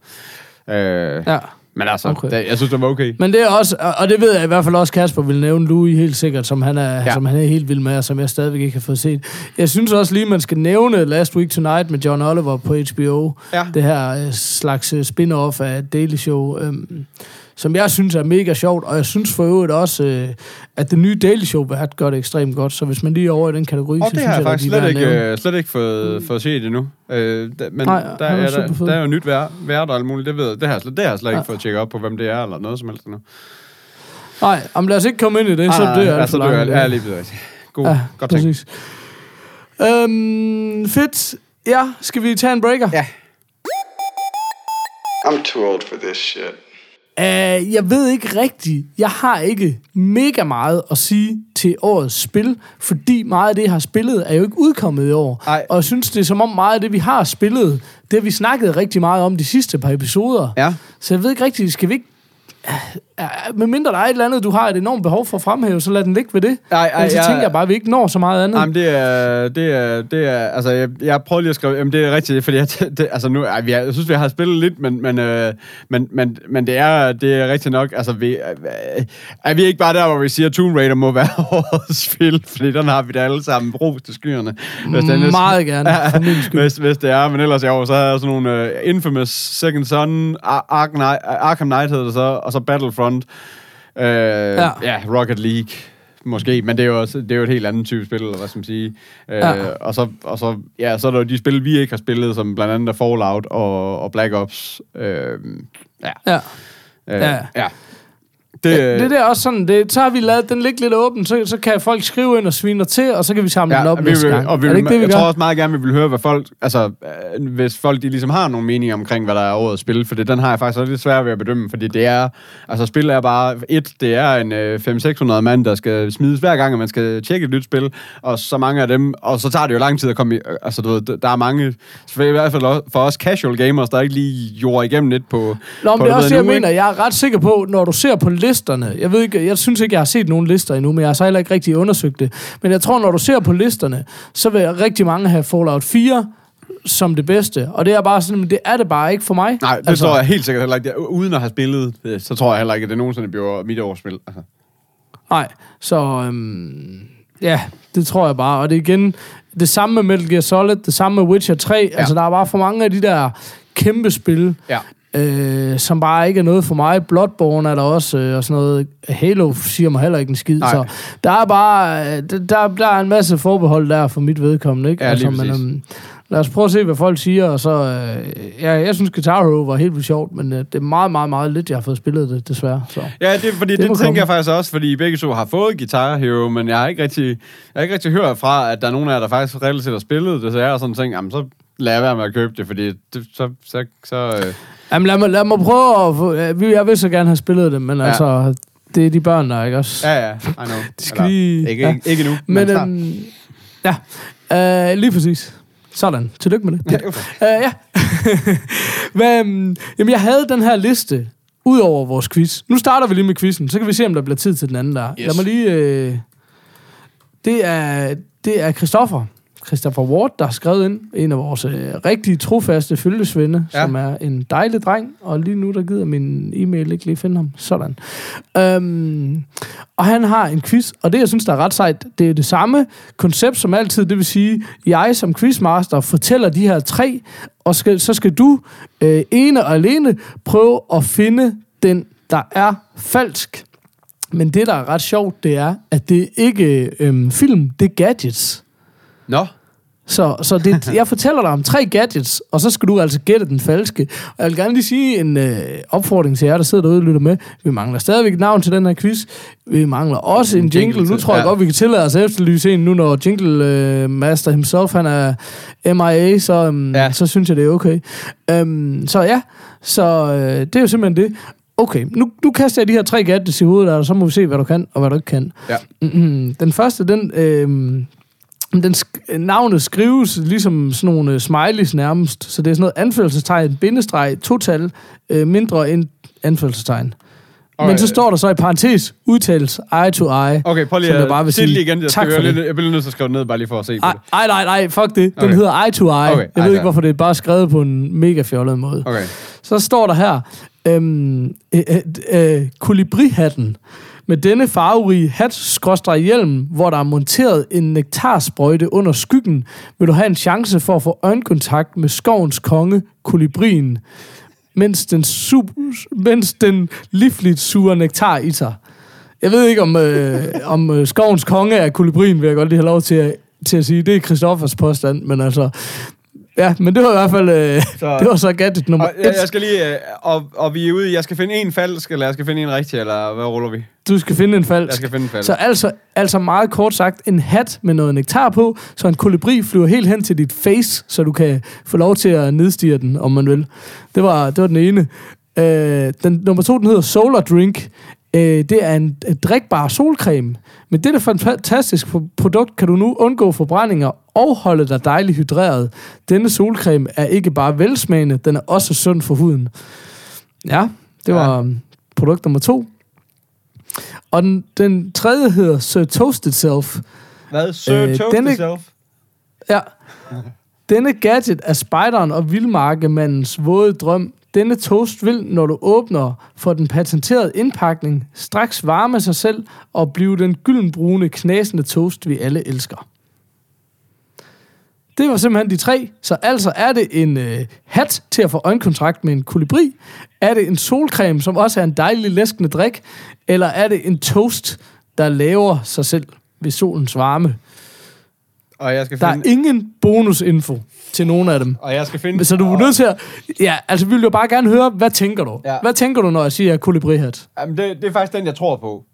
Uh, Ja. Men altså, Okay. det, jeg synes, det var okay. Men det er også, og- det ved jeg i hvert fald også, Kasper vil nævne Louis helt sikkert, som han er, ja. Ja. som han er helt vild med, og som jeg stadigvæk ikke har fået set. Jeg synes også lige, man skal nævne Last Week Tonight med John Oliver på HBO. Ja. Det her øh, slags øh, spin-off af Daily Show, øhm, som jeg synes er mega sjovt, og jeg synes for øvrigt også, øh, at det nye Daily Show vært gør det ekstremt godt, så hvis man lige er over i den kategori, Og så det synes har jeg jeg, faktisk er slet ikke, nævne. øh, slet ikke fået, fået set endnu. Øh, da, men Nej, der, er er, der, der er jo nyt vær, vært og alt muligt. Det, ved, jeg- det, har jeg slet, det har jeg slet ikke Ja. fået tjekket op på, hvem det er, eller noget som helst endnu. Nej, om lad os ikke komme ind i det, så Nej, det nej, er ja, alt så for dør jeg. Ja, lige præcis. God, Ja, godt tænkt. præcis. Øhm, fedt. Ja, skal vi tage en breaker? Ja. I'm too old for this shit. Uh, jeg ved ikke rigtigt. Jeg har ikke mega meget at sige til årets spil, fordi meget af det, jeg har spillet, er jo ikke udkommet i år. Ej. Og jeg synes, det er som om meget af det, vi har spillet, det har vi snakket rigtig meget om de sidste par episoder. Ja. Så jeg ved ikke rigtigt, skal vi ikke... Uh, med mindre der er et eller andet, du har et enormt behov for at fremhæve, så lad den ligge ved det. Ej, ej, Ellers så jeg- tænker jeg bare, at vi ikke når så meget andet. Jamen, det er, det er, det er, altså, jeg, jeg prøvede lige at skrive, jamen, det er rigtigt, fordi jeg, det, altså, nu, ej, vi er, jeg synes, vi har spillet lidt, men, men, øh, men, men, men det er, det er rigtigt nok, altså, vi, øh, er vi ikke bare der, hvor vi siger, at Tomb Raider må være [laughs] årets spil, fordi den har vi da alle sammen brug til skyerne. Hvis det er Meget gerne, for min skyld. hvis, hvis det er, men ellers i år, så har jeg sådan nogle uh, Infamous, Second Son, Ar- Arkham Knight, Arkham Knight hedder det så, og så Battlefront, uh, ja. ja, Rocket League, måske, men det er jo, også, det er jo et helt andet type spil, eller hvad skal man sige. Uh, Ja. og, så, og så, ja, så er der jo de spil, vi ikke har spillet, som blandt andet er Fallout og, og Black Ops. Uh, ja. Ja. Uh, Ja. ja. Det, Det, det der er også sådan, det, så har vi lavet den ligge lidt åben, så, så kan folk skrive ind og svine til, og så kan vi samle den op vi næste gang. og vi er det ikke det, vi jeg gør? tror også meget gerne, vi vil høre, hvad folk... Altså, øh, hvis folk de ligesom har nogle meninger omkring, hvad der er årets spil, for det, den har jeg faktisk også lidt svært ved at bedømme, fordi det er... Altså, spil er bare... Et, det er en øh, 500-600 mand, der skal smides hver gang, at man skal tjekke et nyt spil, og så mange af dem... Og så tager det jo lang tid at komme i... øh, Altså, du ved, der er mange... I hvert fald for os casual gamers, der ikke lige gjorde igennem lidt på... Nå, men på det er også det, jeg mener. Jeg er ret sikker på, når du ser på listerne, jeg ved ikke, jeg synes ikke, jeg har set nogen lister endnu, men jeg har så heller ikke rigtig undersøgt det. Men jeg tror, når du ser på listerne, så vil rigtig mange have Fallout 4 som det bedste. Og det er bare sådan, men det er det bare ikke for mig. Nej, det altså, tror jeg helt sikkert heller ikke. Uden at have spillet, så tror jeg heller ikke, at det nogensinde bliver mit årsspil. Altså. Nej, så øhm, ja, det tror jeg bare. Og det er igen det samme med Metal Gear Solid, det samme med Witcher 3. Ja. Altså, der er bare for mange af de der kæmpe spil, Ja. Øh, som bare ikke er noget for mig. Bloodborne er der også, øh, og sådan noget. Halo siger mig heller ikke en skid. Nej. Så der er bare, øh, der, der er en masse forbehold der for mit vedkommende. Ikke? Ja, lige men, øhm, lad os prøve at se, hvad folk siger. Og så, øh, ja, jeg synes, Guitar Hero var helt vildt sjovt, men øh, det er meget, meget, meget lidt, jeg har fået spillet det, desværre. Så. Ja, det, fordi, Det det, tænker komme. jeg faktisk også, fordi I begge to har fået Guitar Hero, men jeg har ikke rigtig, jeg har ikke rigtig hørt fra, at der er nogen af jer, der faktisk reelt set har spillet det, så jeg har sådan tænkt, jamen så jeg være med at købe det, fordi det, så, så, så øh, Jamen lad mig, lad mig prøve at vi- Jeg vil så gerne have spillet det, men ja. Altså... Det er de børn, der er, ikke også? ja, ja, I know. [laughs] De skal lige- ikke, ja. ikke, nu, men, Men, snart. øhm, ja, øh, lige præcis. Sådan. Tillykke med det. Ja. Øh, ja. [laughs] Hvad, øhm, jamen, jeg havde den her liste ud over vores quiz. Nu starter vi lige med quizzen, så kan vi se, om der bliver tid til den anden der. Yes. Lad mig lige... Øh, det er, det er Christoffer. Christopher Ward, der har skrevet ind. En af vores øh, rigtig trofaste følgesvende, ja. Som er en dejlig dreng. Og lige nu, der gider min e-mail ikke lige finde ham. Sådan. Øhm, og han har en quiz, og det, jeg synes, der er ret sejt, det er det samme koncept som altid. Det vil sige, jeg som quizmaster fortæller de her tre, og skal, så skal du øh, ene og alene prøve at finde den, der er falsk. Men det, der er ret sjovt, det er, at det ikke øhm, film, det er gadgets. Nå, Så, så det, jeg fortæller dig om tre gadgets, og så skal du altså gætte den falske. Og jeg vil gerne lige sige en øh, opfordring til jer, der sidder derude og lytter med. Vi mangler stadigvæk et navn til den her quiz. Vi mangler også en, En jingle. jingle Nu tror jeg ja. godt, vi kan tillade os at efterlyse en nu, når Jingle øh, Master himself, han er MIA, så, um, ja. Så synes jeg, det er okay. Um, så ja, så øh, det er jo simpelthen det. Okay, nu, nu kaster jeg de her tre gadgets i hovedet, og så må vi se, hvad du kan, og hvad du ikke kan. Ja. Mm-hmm. Den første, den, øh, Den sk- navnet skrives ligesom sådan nogle øh, smileys nærmest, så det er sådan noget anførselstegn, bindestreg, total, øh, mindre end anførselstegn. Okay. Men så står der så i parentes, udtales eye to eye. Okay, prøv lige at bare vil sige lige igen. Jeg, tak skal for jeg bliver nødt til at skrive ned, bare lige for at se på Ej, det. ej, nej, nej, fuck det. Den Okay. hedder eye to eye. Okay, Jeg ved ikke, hvorfor det er bare skrevet på en mega fjollet måde. Okay. Så står der her, øhm, øh, øh, øh, kolibrihatten. Med denne farverige hat skråstrej hjelm, hvor der er monteret en nektarsprøjte under skyggen, vil du have en chance for at få øjenkontakt med skovens konge, kolibrien, mens den, sub, mens den livligt suger nektar i sig. Jeg ved ikke, om, øh, om øh, skovens konge er kolibrien, vil jeg godt lige have lov til at, til at sige. Det er Christoffers påstand, men altså... Ja, men det var i hvert fald... Øh, Så- det var så gadget nummer Og et. jeg, jeg skal lige... øh, Og, og vi er ude. Jeg skal finde en falsk, eller jeg skal finde en rigtig, eller hvad ruller vi? Du skal finde en falsk. Jeg skal finde en falsk. Så altså, altså meget kort sagt, en hat med noget nektar på, så en kolibri flyver helt hen til dit face, så du kan få lov til at nedstige den, om man vil. Det var, det var den ene. Øh, den, nummer to, den hedder Solar Drink. Øh, det er en, drikbar solcreme. Med dette fantastiske pro- produkt kan du nu undgå forbrændinger og holde dig dejligt hydreret. Denne solcreme er ikke bare velsmagende, den er også sund for huden. Ja, det var ja. produkt nummer to. Og den, den tredje hedder Sir Toasted Self. Hvad? Sir Øh, Toast denne- Self? Ja. Denne gadget er spejderen og vildmarkemandens våde drøm. Denne toast vil, når du åbner for den patenterede indpakning, straks varme sig selv og blive den gyldenbrune, knasende toast, vi alle elsker. Det var simpelthen de tre. Så altså er det en øh, hat til at få øjenkontakt med en kolibri? Er det en solcreme, som også er en dejlig læskende drik? Eller er det en toast, der laver sig selv ved solens varme? Og jeg skal Der er finde... ingen bonusinfo til nogen af dem. Og jeg skal finde... Så du er nødt til at... Ja, altså vi vil jo bare gerne høre, hvad tænker du? Ja. Hvad tænker du, når jeg siger kolibrihat? Jamen, det, det er faktisk den, jeg tror på.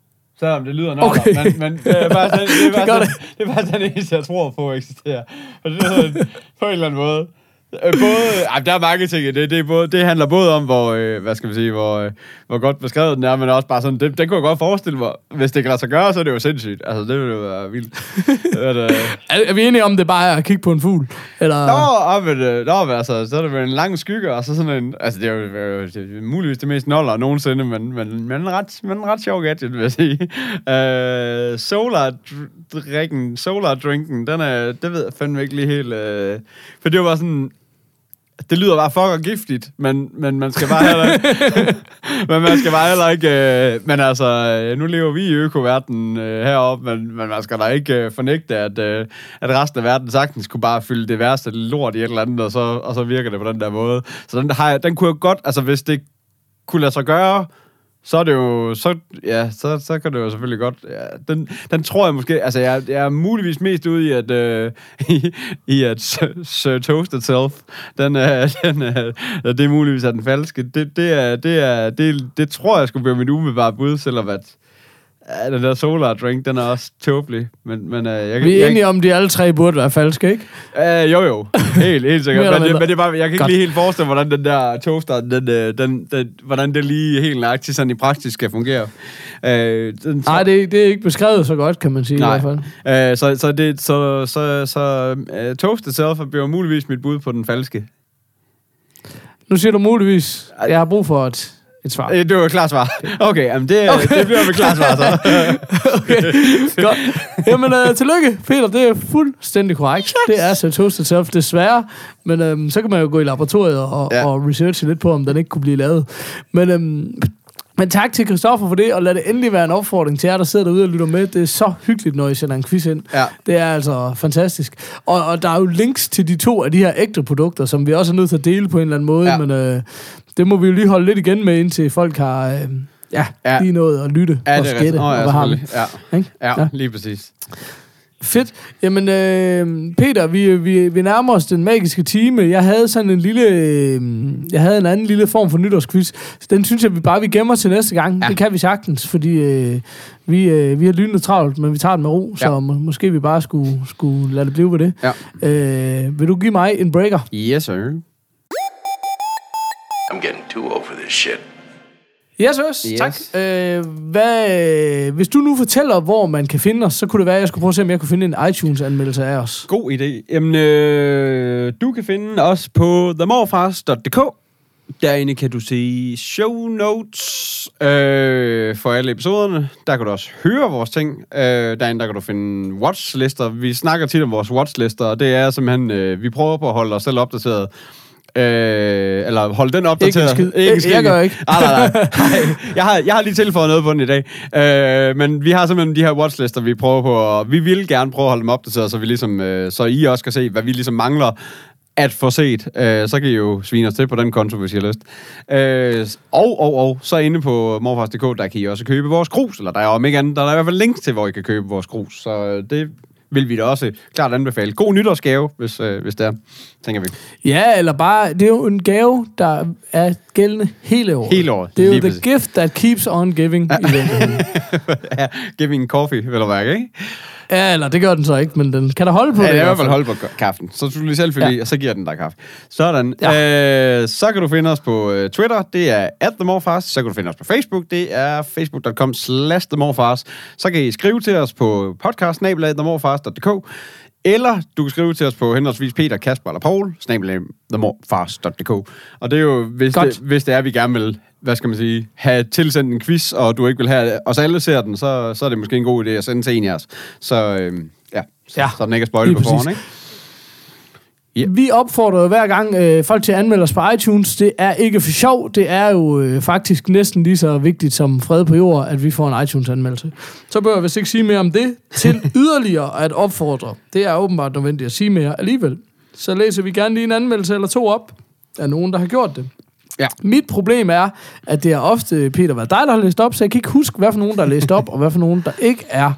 Selvom det lyder nørder, Okay. men, men det er faktisk [laughs] den, det er Det faktisk den, det er faktisk den eneste, jeg tror på eksisterer. Og det er sådan, på en eller anden måde. Øh, Både, ej, der er mange ting i det. Det, er både, det handler både om, hvor, øh, hvad skal vi sige, hvor, øh, hvor godt beskrevet den er, men også bare sådan, det, det kunne jeg godt forestille mig. Hvis det kan lade sig gøre, så er det jo sindssygt. Altså, det ville jo være vildt. [laughs] At, øh, Er, er vi enige om, det bare er at kigge på en fugl? Eller... Nå, ah, men, øh, nå, altså, så er det en lang skygge, og så sådan en... Altså, det er jo det er muligvis det mest noller nogensinde, men, men, men, en ret, men en ret sjov gadget, vil jeg sige. [laughs] Øh, solar drikken, solar drinken, den er, det ved jeg fandme ikke lige helt... Øh, for det var sådan... Det lyder bare fucker giftigt, men, men man skal bare heller ikke... [laughs] men man skal bare heller ikke... Øh, men altså, øh, nu lever vi i økoverdenen øh, heroppe, men, men man skal da ikke øh, fornægte, at, øh, at resten af verden sagtens kunne bare fylde det værste lort i et eller andet, og så, og så virker det på den der måde. Så den, har jeg, den kunne jeg godt... Altså, hvis det kunne lade sig gøre, så er det jo, så, ja, så, så kan det jo selvfølgelig godt, ja, den, den tror jeg måske, altså jeg, jeg er muligvis mest ude i, at, øh, [laughs] i, i at Sir, Toast Itself, den er, øh, [laughs] den øh, er, det er muligvis er den falske. Det, det, er, det, er, det, det tror jeg skulle være mit umiddelbare bud, selvom at, ja, den der solar drink, den er også tåbelig, men, men øh, jeg, Vi er jeg, enige om, de alle tre burde være falske, ikke? Uh, jo, jo. Helt, helt sikkert. [laughs] Men, det, men det er bare, jeg kan ikke Godt. lige helt forestille hvordan den der toaster, den, øh, den, den, hvordan det lige helt nøjagtigt sådan i praksis skal fungere. Uh, den, Nej, det, det er ikke beskrevet så godt, kan man sige Nej. i hvert fald. Uh, så, så, det, så, så, så uh, Toast Itself bliver muligvis mit bud på den falske. Nu siger du muligvis, jeg har brug for et, et svar. Uh, det var et klart svar. Okay, jamen det, okay. det bliver mit klart svar så. [laughs] Okay, godt. Jamen, øh, tillykke, Peter. Det er fuldstændig korrekt. Det er Sir Toasted Self, desværre. Men øhm, så kan man jo gå i laboratoriet og, ja. og researche lidt på, om den ikke kunne blive lavet. Men, øhm, men tak til Christoffer for det, og lad det endelig være en opfordring til jer, der sidder derude og lytter med. Det er så hyggeligt, når I sender en quiz ind. Ja. Det er altså fantastisk. Og, og der er jo links til de to af de her ægte produkter, som vi også er nødt til at dele på en eller anden måde. Ja. Ja. Men øh, det må vi jo lige holde lidt igen med, indtil folk har øh, ja, Ja. ja. lige noget at lytte Ja, og skætte. Åh, og ja, hvad har vi? selvfølgelig. Ja, ja, lige præcis. Fedt. Jamen, øh, Peter, vi, vi, vi nærmer os den magiske time. Jeg havde sådan en lille... Øh, jeg havde en anden lille form for nytårsquiz. Den synes jeg, vi bare vi gemmer til næste gang. Ja. Det kan vi sagtens, fordi øh, vi, øh, vi har lynet travlt, men vi tager det med ro, så Ja. må, måske vi bare skulle, skulle lade det blive ved det. Ja. Øh, vil du give mig en breaker? Yes, sir. I'm getting too old for this shit. Yes, yes, Yes. tak. Øh, hvad, hvis du nu fortæller, hvor man kan finde os, så kunne det være, at jeg skulle prøve at se, om jeg kunne finde en iTunes-anmeldelse af os. God idé. Jamen, øh, du kan finde os på themorfars.dk. Derinde kan du se show notes øh, for alle episoderne. Der kan du også høre vores ting. Øh, derinde der kan du finde watchlister. Vi snakker tit om vores watchlister, og det er simpelthen, øh, vi prøver på at holde os selv opdateret. Øh, eller holde den opdateret. skid. Ikke en skid. Jeg gør ikke. [laughs] Nej, nej, nej. Jeg, har, jeg har lige tilføjet noget på den i dag. Øh, men vi har simpelthen de her watchlister, vi prøver på, og vi vil gerne prøve at holde dem opdateret, så, vi ligesom, øh, så I også kan se, hvad vi ligesom mangler at få set. Øh, så kan I jo svine os til på den konto, hvis I har lyst. Øh, og, og, og, så inde på morfars.dk, der kan I også købe vores grus, eller der er om ikke andet, der er i hvert fald links til, hvor I kan købe vores grus. Så øh, det vil vi da også klart anbefale. God nytårsgave, hvis, øh, hvis det er, tænker vi. Ja, eller bare, det er jo en gave, der er gældende hele året. Hele året, Det er jo the gift that keeps on giving i [laughs] virkeligheden. ja, giving coffee, vil du mærke, ikke? Ja, eller det gør den så ikke, men den kan da holde på Ja, det. er i hvert fald holde på kaffen. Så du lige selv Ja. og så giver den dig kaffe. Sådan. Ja. Øh, så kan du finde os på øh, Twitter, det er at themorfars. Så kan du finde os på Facebook, det er facebook.com slash themorfars. Så kan I skrive til os på podcast eller du kan skrive til os på henholdsvis Peter, Kasper eller Paul, snabelag themorfars.dk. Og det er jo, hvis Godt. det, hvis det er, vi gerne vil, hvad skal man sige, have tilsendt en quiz, og du ikke vil have, os alle ser den, så, så er det måske en god idé at sende til en af os. Så øh, ja, så, Ja, så den ikke er spoilet på forhånd, præcis. Ikke? Vi opfordrer jo hver gang øh, folk til at anmelde os på iTunes. Det er ikke for sjov. Det er jo øh, faktisk næsten lige så vigtigt som fred på jord, at vi får en iTunes-anmeldelse. Så bør jeg vist ikke sige mere om det. Til [laughs] yderligere at opfordre. Det er åbenbart nødvendigt at sige mere alligevel. Så læser vi gerne lige en anmeldelse eller to op af nogen, der har gjort det. Ja. Mit problem er, at det er ofte Peter, hvad dig, der har læst op, så jeg kan ikke huske, hvad for nogen, der er læst op, og hvad for nogen, der ikke er.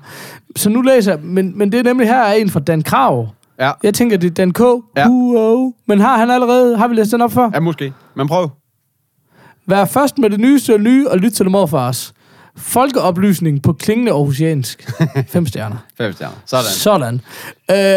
Så nu læser jeg, men, men det er nemlig her er en fra Dan Krav. Ja, Jeg tænker, det er Dan K. Ja. Uo. Men har han allerede, har vi læst den op før? ja måske. Men prøv. Vær først med det nyeste og nye, og lyt til det morfars. Folkeoplysning på klingende aarhusiansk. [laughs] Fem stjerner. Fem stjerner. Sådan. Sådan.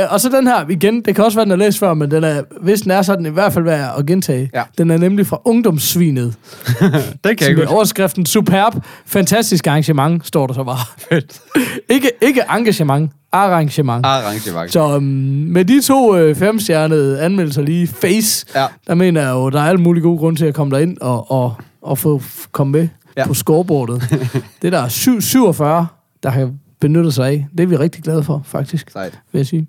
Øh, og så den her igen, det kan også være, den er læst før, men den er, hvis den er, så den i hvert fald værd at gentage. Ja. Den er nemlig fra Ungdomssvinet. [laughs] det kan jeg er overskriften Superb, fantastisk arrangement, står der så bare. [laughs] Fedt. ikke, ikke engagement, arrangement. Arrangement. Så um, med de to øh, femstjernede anmeldelser lige face, Ja. der mener jeg jo, der er alle mulige gode grunde til at komme derind og, og, og få komme med Ja. på scoreboardet. [laughs] det der er syv- 47, der har benyttet sig af. Det er vi rigtig glade for, faktisk, Sejt. vil jeg sige.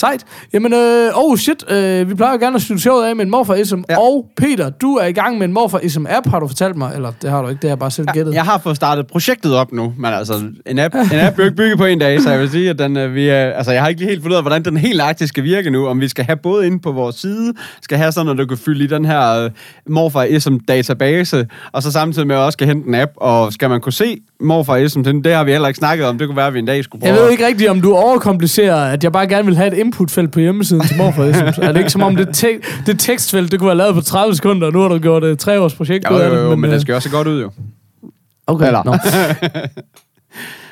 Sejt. Jamen, øh, oh shit, øh, vi plejer jo gerne at slutte showet af med en morfar SM. Ja. Ja. Og Peter, du er i gang med en morfar SM app, har du fortalt mig. Eller det har du ikke, det har jeg bare selv gættet. Jeg har fået startet projektet op nu, men altså, en app, en app ikke bygget på en dag, så jeg vil sige, at den, øh, vi er, altså, jeg har ikke lige helt fundet ud af, hvordan den helt nøjagtigt skal virke nu, om vi skal have både inde på vores side, skal have sådan, at du kan fylde i den her uh, Morfar SM database, og så samtidig med at også skal hente en app, og skal man kunne se Morfar SM, det det har vi heller ikke snakket om, det kunne være, at vi en dag skulle prøve Jeg ved ikke rigtigt, om du overkomplicerer, at jeg bare gerne vil have et inputfelt på hjemmesiden til morfar SM. Er det ikke som om det, te- det tekstfelt, det kunne være lavet på 30 sekunder, og nu har du gjort et tre års projekt Jo, ud af det? jo, men øh, det skal også se godt ud, jo. Okay, Eller- Nå. [laughs]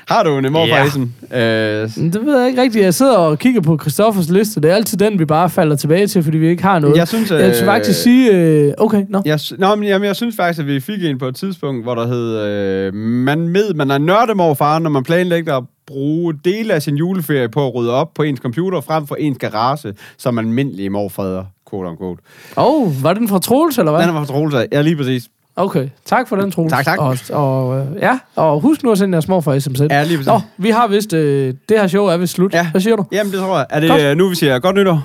Har du en Morfar Ja. SM? Øh, Det ved jeg ikke rigtigt. Jeg sidder og kigger på Christoffers liste. Det er altid den, vi bare falder tilbage til, fordi vi ikke har noget. Jeg synes, jeg vil øh, faktisk sige... Øh, okay, nå. Jeg, sy- nå, men, jamen, jeg synes faktisk, at vi fik en på et tidspunkt, hvor der hed, øh, man med, man er nørdemorfar, når man planlægger at bruge dele af sin juleferie på at rydde op på ens computer, frem for ens garage, som almindelige morfader, quote unquote. Åh, oh, var den fra Troels, eller hvad? Den er fra Troels. Ja, lige præcis. Okay, tak for den, Troels. Tak, tak. Og, og, øh, ja, og husk nu at sende jeres morfar SMZ. Ja, lige. Nå, vi har vist... Øh, det her show er vist slut. Ja. Hvad siger du? Jamen, det tror jeg. Er det Godt. øh, nu, vi siger godt nytår?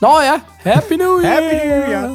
Nå ja, Happy New Year! Happy New Year!